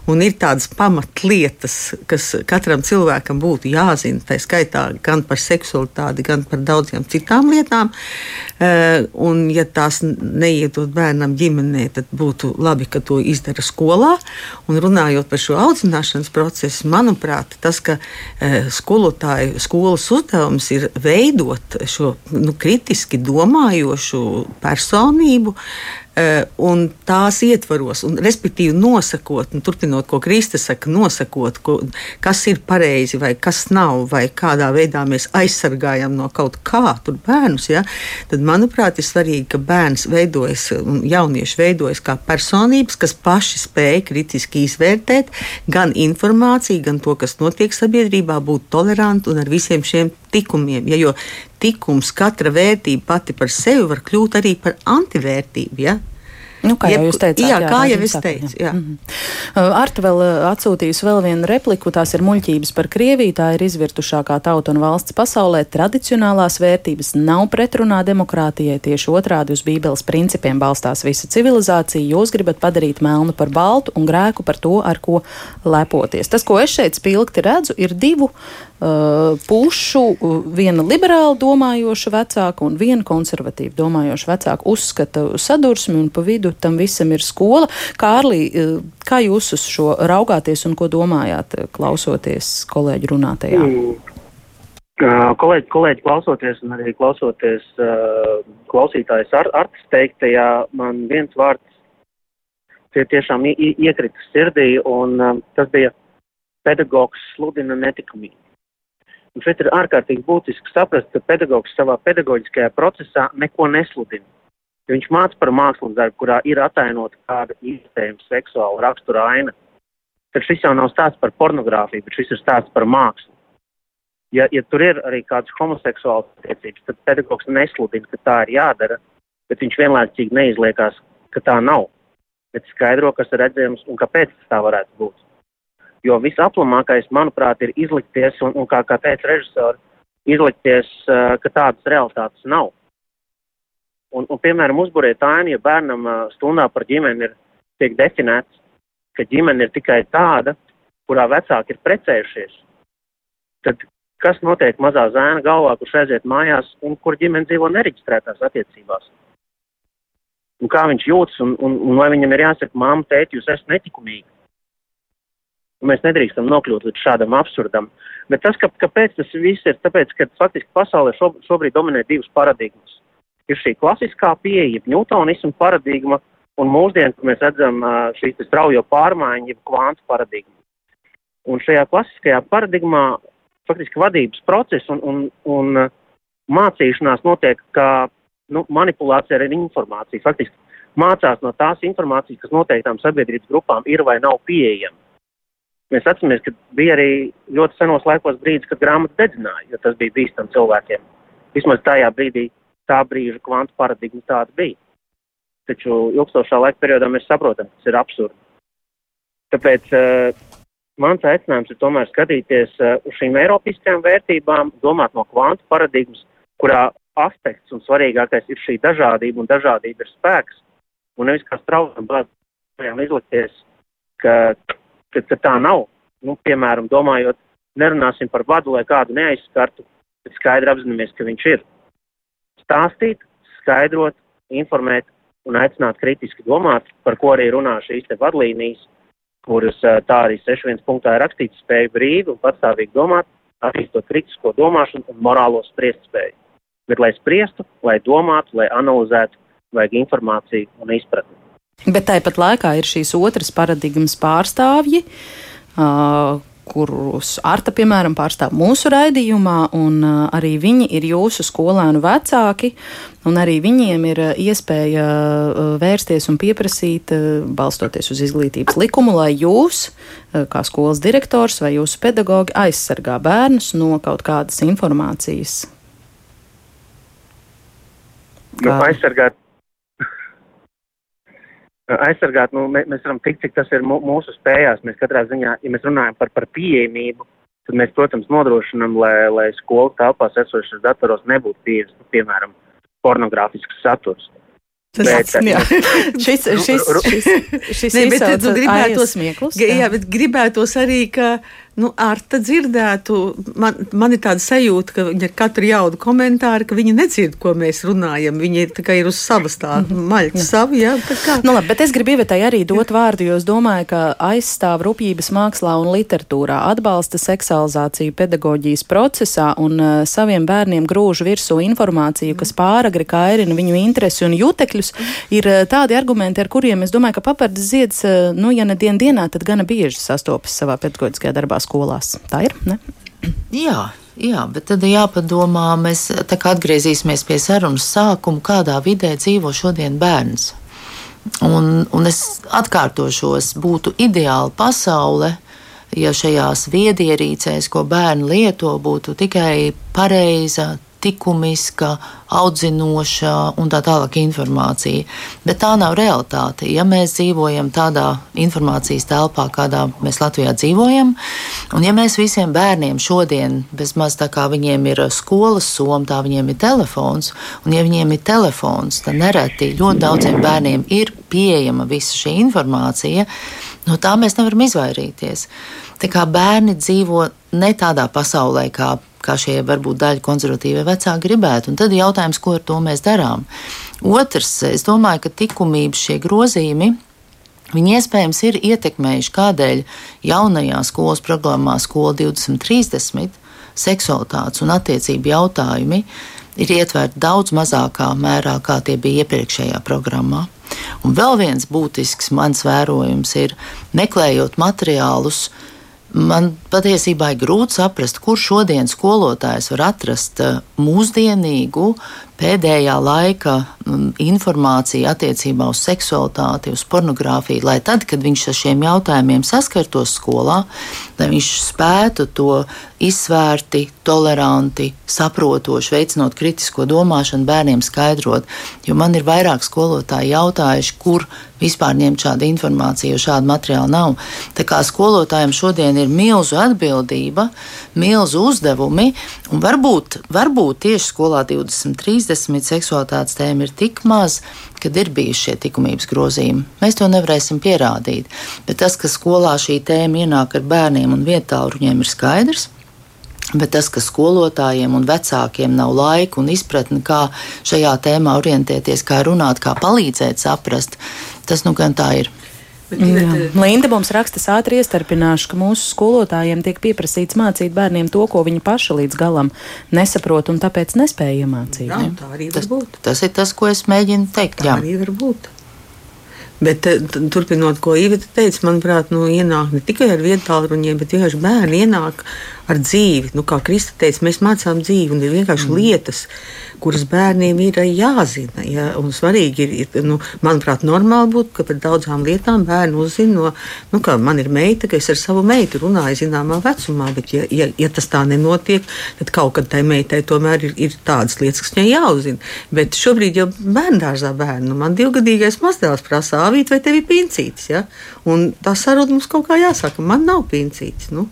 un ir tādas pamatlietas, kas katram cilvēkam būtu jāzina, tā skaitā gan par seksualitāti, gan par daudzām citām lietām. Eh, un, ja tās neiedod bērnam ģimenē, tad būtu labi, ka to izdara skolā. Un runājot par šo audzināšanas procesu, manuprāt, tas, ka eh, skolotāju skolas uzdevums ir veidot šo nu, kritiski domājošu personību, un tās ietvaros, un respektīvi nosakot, un turpinot, ko Krista saka, nosakot, ko, kas ir pareizi vai kas nav, vai kādā veidā mēs aizsargājam no kaut kā tur bērnus, ja, tad, manuprāt, ir svarīgi, ka bērns veidojas, un jaunieši veidojas kā personības, kas paši spēj kritiski izvērtēt gan informāciju, gan to, kas notiek sabiedrībā, būt toleranti un ar visiem šiem tikumiem. Ja, jo tikums, katra vērtība pati par sevi var kļūt arī par antivērtību. Ja? Nu, kā jau jūs teicāt, jā, jā, kā jau es teicu. Jā. Mm -hmm. Arta vēl atsūtījusi vēl vienu repliku, tās ir muļķības par Krieviju, tā ir izvirtušākā tauta un valsts pasaulē. Tradicionālās vērtības nav pretrunā demokrātijai, tieši otrādi uz Bībeles principiem balstās visa civilizācija. Jūs gribat padarīt melnu par baltu un grēku par to, ar ko lepoties. Tas, ko es šeit spilgti redzu, ir divu pušu, uh, viena liberāli domājoša vecāka un viena konservatīvi domājoša vecāka uzskata sadursmi, un pa vidu tam visam ir skola. Kārlī, uh, kā jūs uz šo raugāties un ko domājāt, klausoties kolēģi runātajā? Mm. Kolēģi, kolēģi klausoties un arī klausoties uh, klausītājs ar, artis teiktajā, man viens vārds tie tiešām iekrita sirdī, un um, tas bija pedagogs sludina netikumību. Un šeit ir ārkārtīgi būtiski saprast, ka pedagogs savā pedagoģiskajā procesā neko nesludina. Ja viņš māca par mākslas darbu, kurā ir atainota kāda iespējama seksuāla rakstura aina, tad šis jau nav stāsts par pornogrāfiju, bet šis ir stāsts par mākslu. Ja, ja tur ir arī kādas homoseksuālas attiecības, tad pedagogs nesludina, ka tā ir jādara, bet viņš vienlaicīgi neizliekās, ka tā nav. Bet skaidro, kas ir redzams un kāpēc tas tā varētu būt. Jo visaplamākais, manuprāt, ir izlikties, un, un kā, kā teica režisori, izlikties, uh, ka tādas realitātes nav. Un, un piemēram, uzbūrēt ainu, ja bērnam uh, stundā par ģimeni ir tiek definēts, ka ģimene ir tikai tāda, kurā vecāki ir precējušies, tad kas notiek mazā zēna galvā, kurš aiziet mājās un kur ģimene dzīvo nereģistrētās attiecībās? Un kā viņš jūtas, un, un, un vai viņam ir jāsaka, māma, tēti, jūs esat netikumīgi? Mēs nedrīkstam nokļūt līdz šādam absurdam. Bet tas, ka, kāpēc tas viss ir, tāpēc, ka faktiski pasaulē šo, šobrīd dominē divas paradigmas. Ir šī klasiskā pieeja, Newtonisma paradigma, un mūsdienu, kur mēs redzam šīs straujo pārmaiņu, jeb kvantu paradigmu. Un šajā klasiskajā paradigmā faktiski vadības process un, un, un mācīšanās notiek kā nu, manipulācija ar informāciju. Faktiski mācās no tās informācijas, kas noteiktām sabiedrības grupām ir vai nav pieejama. Mēs atceramies, ka bija arī ļoti senos laikos brīdis, kad grāmatas dedzināja, jo tas bija bīstami cilvēkiem. Vismaz tajā brīdī tā brīža kvantu paradigma tāda bija. Taču ilgstošā laika periodā mēs saprotam, ka tas ir absurdi. Tāpēc uh, mans aicinājums ir tomēr skatīties uh, uz šīm eiropiskajām vērtībām, domāt no kvantu paradigmas, kurā aspekts un svarīgākais ir šī dažādība, un dažādība ir spēks, un nevis kā straujam bāzēm izlikties, ka ka, ka tā nav. Nu, piemēram, domājot, nerunāsim par vadu, lai kādu neaizskartu, bet skaidri apzināmies, ka viņš ir. Stāstīt, skaidrot, informēt un aicināt kritiski domāt, par ko arī runā šīs te vadlīnijas, kuras tā arī 6.1. punktā ir rakstīts spēju brīvi un patstāvīgi domāt, attīstot kritisko domāšanu un morālo spriest spēju. Bet, lai spriestu, lai domātu, lai analizētu, vajag informāciju un izpratni. Bet tāpat laikā ir šīs otras paradigmas pārstāvji. Uh, kurus Arta, piemēram, pārstāv mūsu raidījumā, un uh, arī viņi ir jūsu skolēnu vecāki, un arī viņiem ir iespēja uh, vērsties un pieprasīt, uh, balstoties uz izglītības likumu, lai jūs, uh, kā skolas direktors vai jūsu pedagogi, aizsargā bērnus no kaut kādas informācijas. Nu, kā... Nu, aizsargāt aizsargāt, nu, mēs, varam tikt, cik tas ir mūsu spējās. Mēs katrā ziņā, ja mēs runājam par, par pieejamību, tad mēs, protams, nodrošinam, lai, lai skolu telpās esošas datoros nebūtu pieejams, nu, piemēram, pornogrāfisks saturs. Tas jā. šis, šis, šis, šis ne, bet, gribētos, smieklus, jā. bet gribētos arī, ka nu, Arta dzirdētu, man, man ir tāda sajūta, ka viņa katru jaudu komentāru, ka viņa nedzird, ko mēs runājam. Viņa ir tikai ir uz savas tā -hmm. maļķa savu, jā, tā kā. Nu, labi, bet es gribu ievētai arī dot vārdu, jo es domāju, ka aizstāv rūpības mākslā un literatūrā, atbalsta seksualizāciju pedagoģijas procesā un uh, saviem bērniem grūž virsū informāciju, kas pāragri kairina viņu interesi un jutekļus, ir uh, tādi argumenti, ar kuriem es domāju, ka papardas zieds, uh, nu, ja ne dien dienā, tad gana bieži sastopas savā pedagoģiskajā darbā skolās. Tā ir? Ne? Jā. Jā, bet tad jāpadomā, mēs atgriezīsimies pie sarunas sākuma, kādā vidē dzīvo šodien bērns. Un, un es atkārtošos, būtu ideāla pasaule, ja šajās viedierīcēs, ko bērni lieto, būtu tikai pareiza, likumiska, audzinoša un tā tālāk informācija. Bet tā nav realitāte. Ja mēs dzīvojam tādā informācijas telpā, kādā mēs Latvijā dzīvojam, un ja mēs visiem bērniem šodien, bezmaz tā kā viņiem ir skolas soma, tā viņiem ir telefons, un ja viņiem ir telefons, tad nereti ļoti daudziem bērniem ir pieejama visa šī informācija, no tā mēs nevaram izvairīties. Tā kā bērni dzīvo ne tādā pasaulē, kā, kā šie varbūt daļa konservatīvie vecāki gribētu. Un tad ir jautājums, ko ar to mēs darām. Otrs, es domāju, ka likumības šie grozījumi. Viņi iespējams ir ietekmējuši, kādēļ jaunajā skolas programmā, Skola 2030, seksualitātes un attiecību jautājumi ir ietverti daudz mazākā mērā, kā tie bija iepriekšējā programmā. Un vēl viens būtisks mans vērojums ir, meklējot materiālus, Man patiesībā ir grūti saprast, kur šodien skolotājs var atrast eh, mūsdienīgu, pēdējā laika mm, informāciju attiecībā uz seksualitāti, uz pornogrāfiju, lai tad, kad viņš ar šiem jautājumiem saskartos skolā, lai viņš spētu to izsvērti, toleranti, saprotoši, veicinot kritisko domāšanu, bērniem skaidrot. Jo man ir vairāk skolotāji jautājuši, kur vispār ņemt šādu informāciju, jo šāda materiāla nav. Tā kā skolotājiem šodien ir milzu atbildība, milzu uzdevumi, un varbūt, varbūt tieši skolā 23 50 seksualitātes tēma ir tik maz, kad ir bijuši šie likumības grozījumi. Mēs to nevarēsim pierādīt. Bet tas, ka skolā šī tēma ienāk ar bērniem un vietāluņiem, ir skaidrs. Bet tas, ka skolotājiem un vecākiem nav laika un izpratne, kā šajā tēmā orientēties, kā runāt, kā palīdzēt saprast, tas nu gan tā ir. Bet, Linda mums raksta ātri iestarpināšu, ka mūsu skolotājiem tiek pieprasīts mācīt bērniem to, ko viņi paši līdz galam nesaprot un tāpēc nespēja iemācīt. Jā, tā arī tas, būt. Tas ir tas, ko es mēģinu teikt. Tā jā. arī var būt. Bet, eh, turpinot, ko Iveta teica, manuprāt, nu, ienāk ne tikai ar vietāluņiem, bet vienkārši bērni ienāk ar dzīvi. Nu, kā Krista teica, mēs mācām dzīvi un ir vienkārši mm. lietas, kuras bērniem ir jāzina. Ja? Un svarīgi ir, ir nu, manuprāt, normāli būtu, ka par daudzām lietām bērni uzzina no, nu, kā man ir meita, ka es ar savu meitu runāju zināmā vecumā, bet ja, ja, ja tas tā nenotiek, tad kaut kad tai meitai tomēr ir, ir tādas lietas, kas viņai jāuzzina. Bet šobrīd jau bērndārzā bērnu, nu, man divgadīgais mazdēls prasa, avīt vai tev ir pincītis, ja? un tā saruna mums kaut kā jāsaka, man nav pincītis. Nu?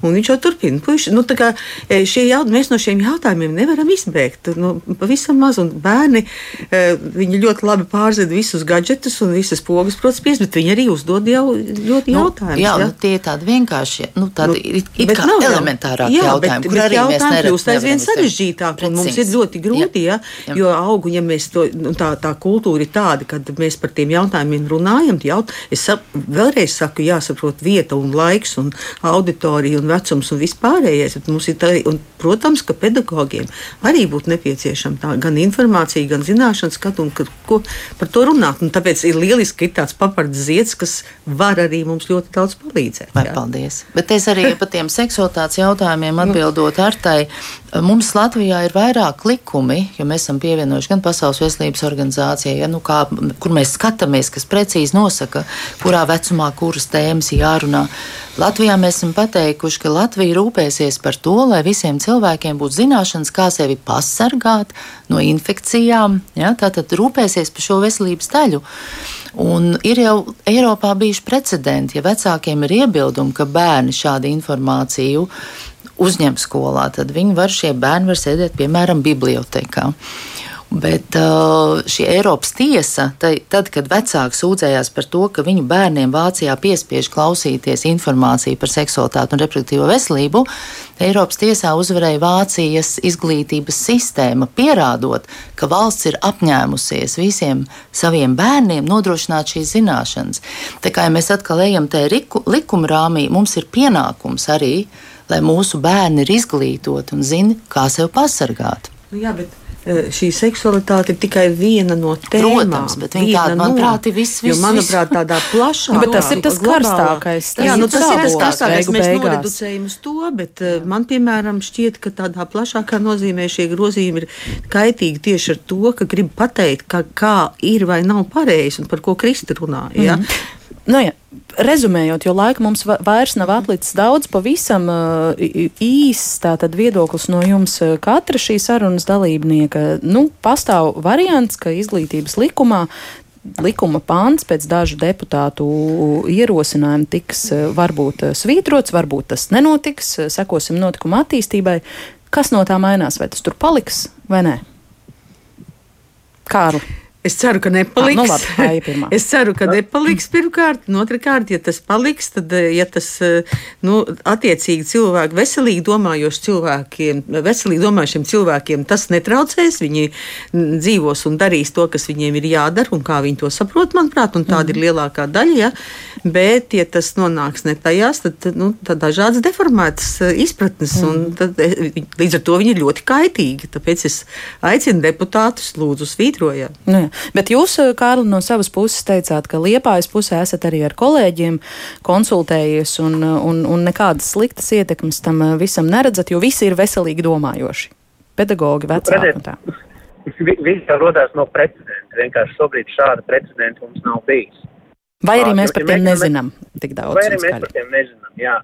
Un viņš jau turpina. Puiši, nu, kā, e, jaut, mēs no šiem jautājumiem nevaram izbēgt. Nu, pavisam maz, un bērni e, ļoti labi pārzina visus gadgetus un visas pogas, protams, bet viņi arī uzdod jau ļoti nu, jautājumus. Jā, ja? nu, tie ir tādi vienkārši, nu, tādi nu, it, kā nav, elementārāki jā, jautājumi, bet, kur bet arī jautājumi kļūst aizvien sarežģītāk, un mums ir ļoti grūti, jā, ja, jo augu, ja mēs to, nu, tā, tā kultūra ir tāda, kad mēs par tiem jautājumiem runājam, jaut, es sap, vēlreiz saku, jāsaprot vieta un laiks un auditorija un vecums un vispārējais. Tā, un, protams, ka pedagogiem arī būtu nepieciešama tā, gan informācija, gan zināšanas, skatu, un, ka, ko par to runāt. Un tāpēc ir lieliski, ka ir tāds papards zieds, kas var arī mums ļoti daudz palīdzēt. Vai, paldies. Bet es arī par tiem seksualitātes jautājumiem atbildot ar tai. Mums Latvijā ir vairāk likumi, jo mēs esam pievienojuši gan Pasaules veselības organizācijai, ja, nu kā, kur mēs skatāmies, kas precīzi nosaka, kurā vecumā kuras tēmas jārunā. Latvijā mēs esam pateikuši, ka Latvija rūpēsies par to, lai visiem cilvēkiem būtu zināšanas, kā sevi pasargāt no infekcijām. Ja? Tātad rūpēsies par šo veselības daļu. Un ir jau Eiropā bijuši precedenti, ja vecākiem ir iebildumi, ka bērni šādu informāciju uzņem skolā, tad viņi var, šie bērni var sēdēt, piemēram, bibliotekā. Bet uh, šī Eiropas tiesa, tad, kad vecāki sūdzējās par to, ka viņu bērniem Vācijā piespiež klausīties informāciju par seksualitāti un reproduktīvo veselību, Eiropas tiesā uzvarēja Vācijas izglītības sistēma, pierādot, ka valsts ir apņēmusies visiem saviem bērniem nodrošināt šīs zināšanas. Tā kā ja mēs atkal ejam tajā likuma rāmī, mums ir pienākums arī, lai mūsu bērni ir izglītoti un zina, kā sevi pasargāt. Nu jā, bet šī seksualitāte ir tikai viena no tēmām. Protams, bet viņa tāda, manuprāt, ir viss, viss. Jo, manuprāt, tādā plašā. nu, bet tas ir tas karstākais. Tas jā, nu, tas ir tas karstākais. Mēs noreducējam uz to, bet jā. Eh, man, piemēram, šķiet, ka tādā plašākā nozīmē šie grozījumi ir kaitīgi tieši ar to, ka grib pateikt, ka kā ir vai nav pareizi un par ko Krista runā. Ja? Mm -hmm. Nu, ja, rezumējot, jo laika mums vairs nav atlicis daudz, pavisam uh, īss tātad viedoklis no jums katra šī sarunas dalībnieka. Nu, pastāv variants, ka izglītības likumā likuma pāns pēc dažu deputātu ierosinājumu tiks varbūt svītrots, varbūt tas nenotiks, sekosim notikuma attīstībai. Kas no tā mainās? Vai tas tur paliks vai nē? Kārli. Es ceru, ka nepaliks. Ah, nu labi, es ceru, ka nepaliks pirmkārt. Otrakārt, ja tas paliks, tad eh, ja tas eh, nu, attiecīgi cilvēki, veselīgi domājošiem cilvēkiem, veselīgi domājošiem cilvēkiem tas netraucēs. Viņi dzīvos un darīs to, kas viņiem ir jādara un kā viņi to saprot, manuprāt, un tāda mm. ir lielākā daļa. Ja? Bet, ja tas nonāks ne tajās, tad, nu, dažādas deformētas eh, izpratnes, mm. un tad, līdz ar to viņi ir ļoti kaitīgi. Tāpēc es aicinu deputātus, lūdzu, svītrojiet. Nu, Bet jūs, eh, Kārli, no savas puses teicāt, ka Liepājas pusē esat arī ar kolēģiem konsultējies un, un, un nekādas sliktas ietekmes tam eh, visam neredzat, jo visi ir veselīgi domājoši. Pedagogi, vecāki un tā. Viss jau rodās no precedenta. Vienkārši šobrīd šāda precedenta mums nav bijis. Vai arī mēs par tiem nezinām tik daudz? Vai arī mēs par tiem nezinām, jā.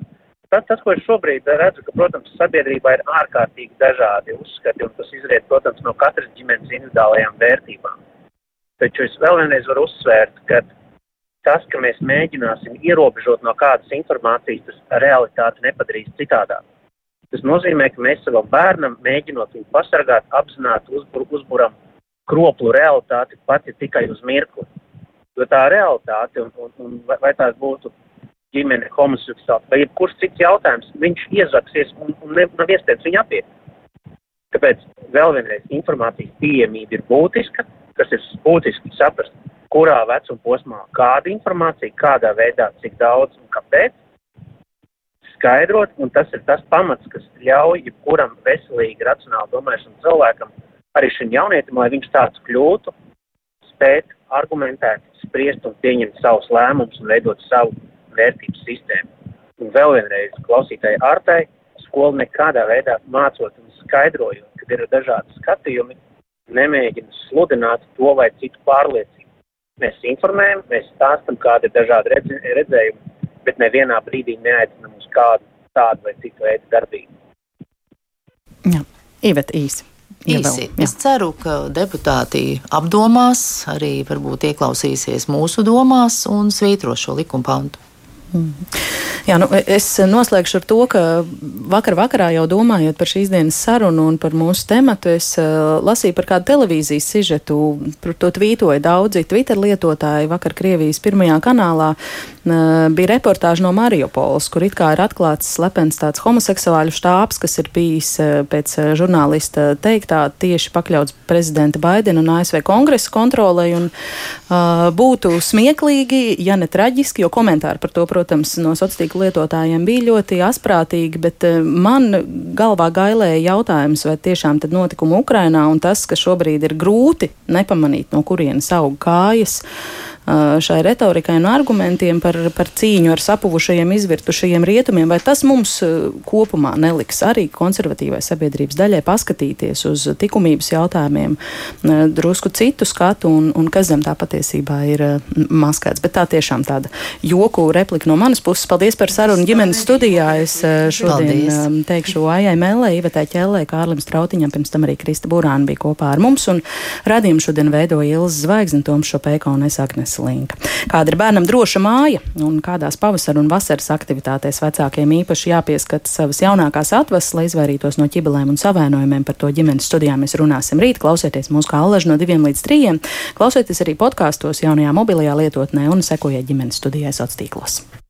Tas, tas, ko es šobrīd redzu, ka, protams, sabiedrībā ir ārkārtīgi dažādi uzskati, un tas izriet, protams, no katras ģimenes individuālajām vērtībām. Taču es vēl vienreiz varu uzsvērt, ka tas, ka mēs mēģināsim ierobežot no kādas informācijas, tas realitāti nepadarīs citādāk. Tas nozīmē, ka mēs savam bērnam mēģinot viņu pasargāt, apzināti uzbur, uzburam kroplu realitāti pat ja tikai uz mirkli. Jo tā realitāte, un, un, un vai, vai tās būtu ģimene, homoseksuāli vai jebkurš cits jautājums, viņš iezaksies un, un ne, nav iespējams viņu apiet. Tāpēc vēl vienreiz informācijas pieejamība ir būtiska, kas ir būtiski saprast, kurā vecuma posmā kāda informācija, kādā veidā, cik daudz un kāpēc. Skaidrot, un tas ir tas pamats, kas ļauj jebkuram veselīgi, racionāli domājušam cilvēkam, arī šim jaunietim, lai viņš tāds kļūtu, spēt argumentēt, spriest un pieņemt savus lēmumus un veidot savu vērtību sistēmu. Un vēl vienreiz klausītāji ārtai, skola nekādā veidā mācot un skaidrojot, kad ir dažādi skatījumi, nemēģina sludināt to vai citu pārliecību. Mēs informējam, mēs stāstam, kādi ir dažādi redz, redzējumi, bet nevienā brīdī neaicinām uz kādu tādu vai citu veidu darbību. Jā, Ivet īsi. Īsi. Jā. Es ceru, ka deputāti apdomās, arī varbūt ieklausīsies mūsu domās un svītro šo likuma pantu. Mm. Jā, nu, es noslēgšu ar to, ka vakar vakarā jau domājot par šīs dienas sarunu un par mūsu tematu, es uh, lasīju par kādu televīzijas sižetu, par to tvītoja daudzi Twitter lietotāji. Vakar Krievijas pirmajā kanālā uh, bija reportāža no Mariupoles, kur it kā ir atklāts slepens tāds homoseksuāļu štābs, kas ir bijis uh, pēc žurnālista teiktā tieši pakļauts prezidenta Baidena un ASV kongresa kontrolē. Un, uh, būtu smieklīgi, ja ne traģiski, jo komentāri par to, protams, no sociālā tīkla lietotājiem bija ļoti asprātīgi, bet eh, man galvā gailēja jautājums, vai tiešām tad notikumi Ukrainā un tas, ka šobrīd ir grūti nepamanīt, no kurienes aug kājas šai retorikai un argumentiem par, par cīņu ar sapuvušajiem, izvirtušajiem rietumiem, vai tas mums kopumā neliks arī konservatīvai sabiedrības daļai paskatīties uz likumības jautājumiem, drusku citu skatu un, un kas zem tā patiesībā ir maskēts. Bet tā tiešām tāda joku replika no manas puses. Paldies par sarunu ģimenes studijā. Es šodien Paldies. teikšu Aijai Melē, Ivetai Ķellē, Kārlim Strautiņam, pirms tam arī Krista Burāna bija kopā ar mums un radījumu šodien veidoja Ilza Zvaigzne, Toms Šopēka un es Agnes Slinka. Kāda ir bērnam droša māja un kādās pavasara un vasaras aktivitātēs vecākiem īpaši jāpieskata savas jaunākās atvases, lai izvairītos no ķibelēm un savainojumiem. Par to ģimenes studijā mēs runāsim rīt. Klausieties mūsu kā allaž no diviem līdz trījiem. Klausieties arī podkāstos jaunajā mobilajā lietotnē un sekojiet ģimenes studijai sociālos tīklos.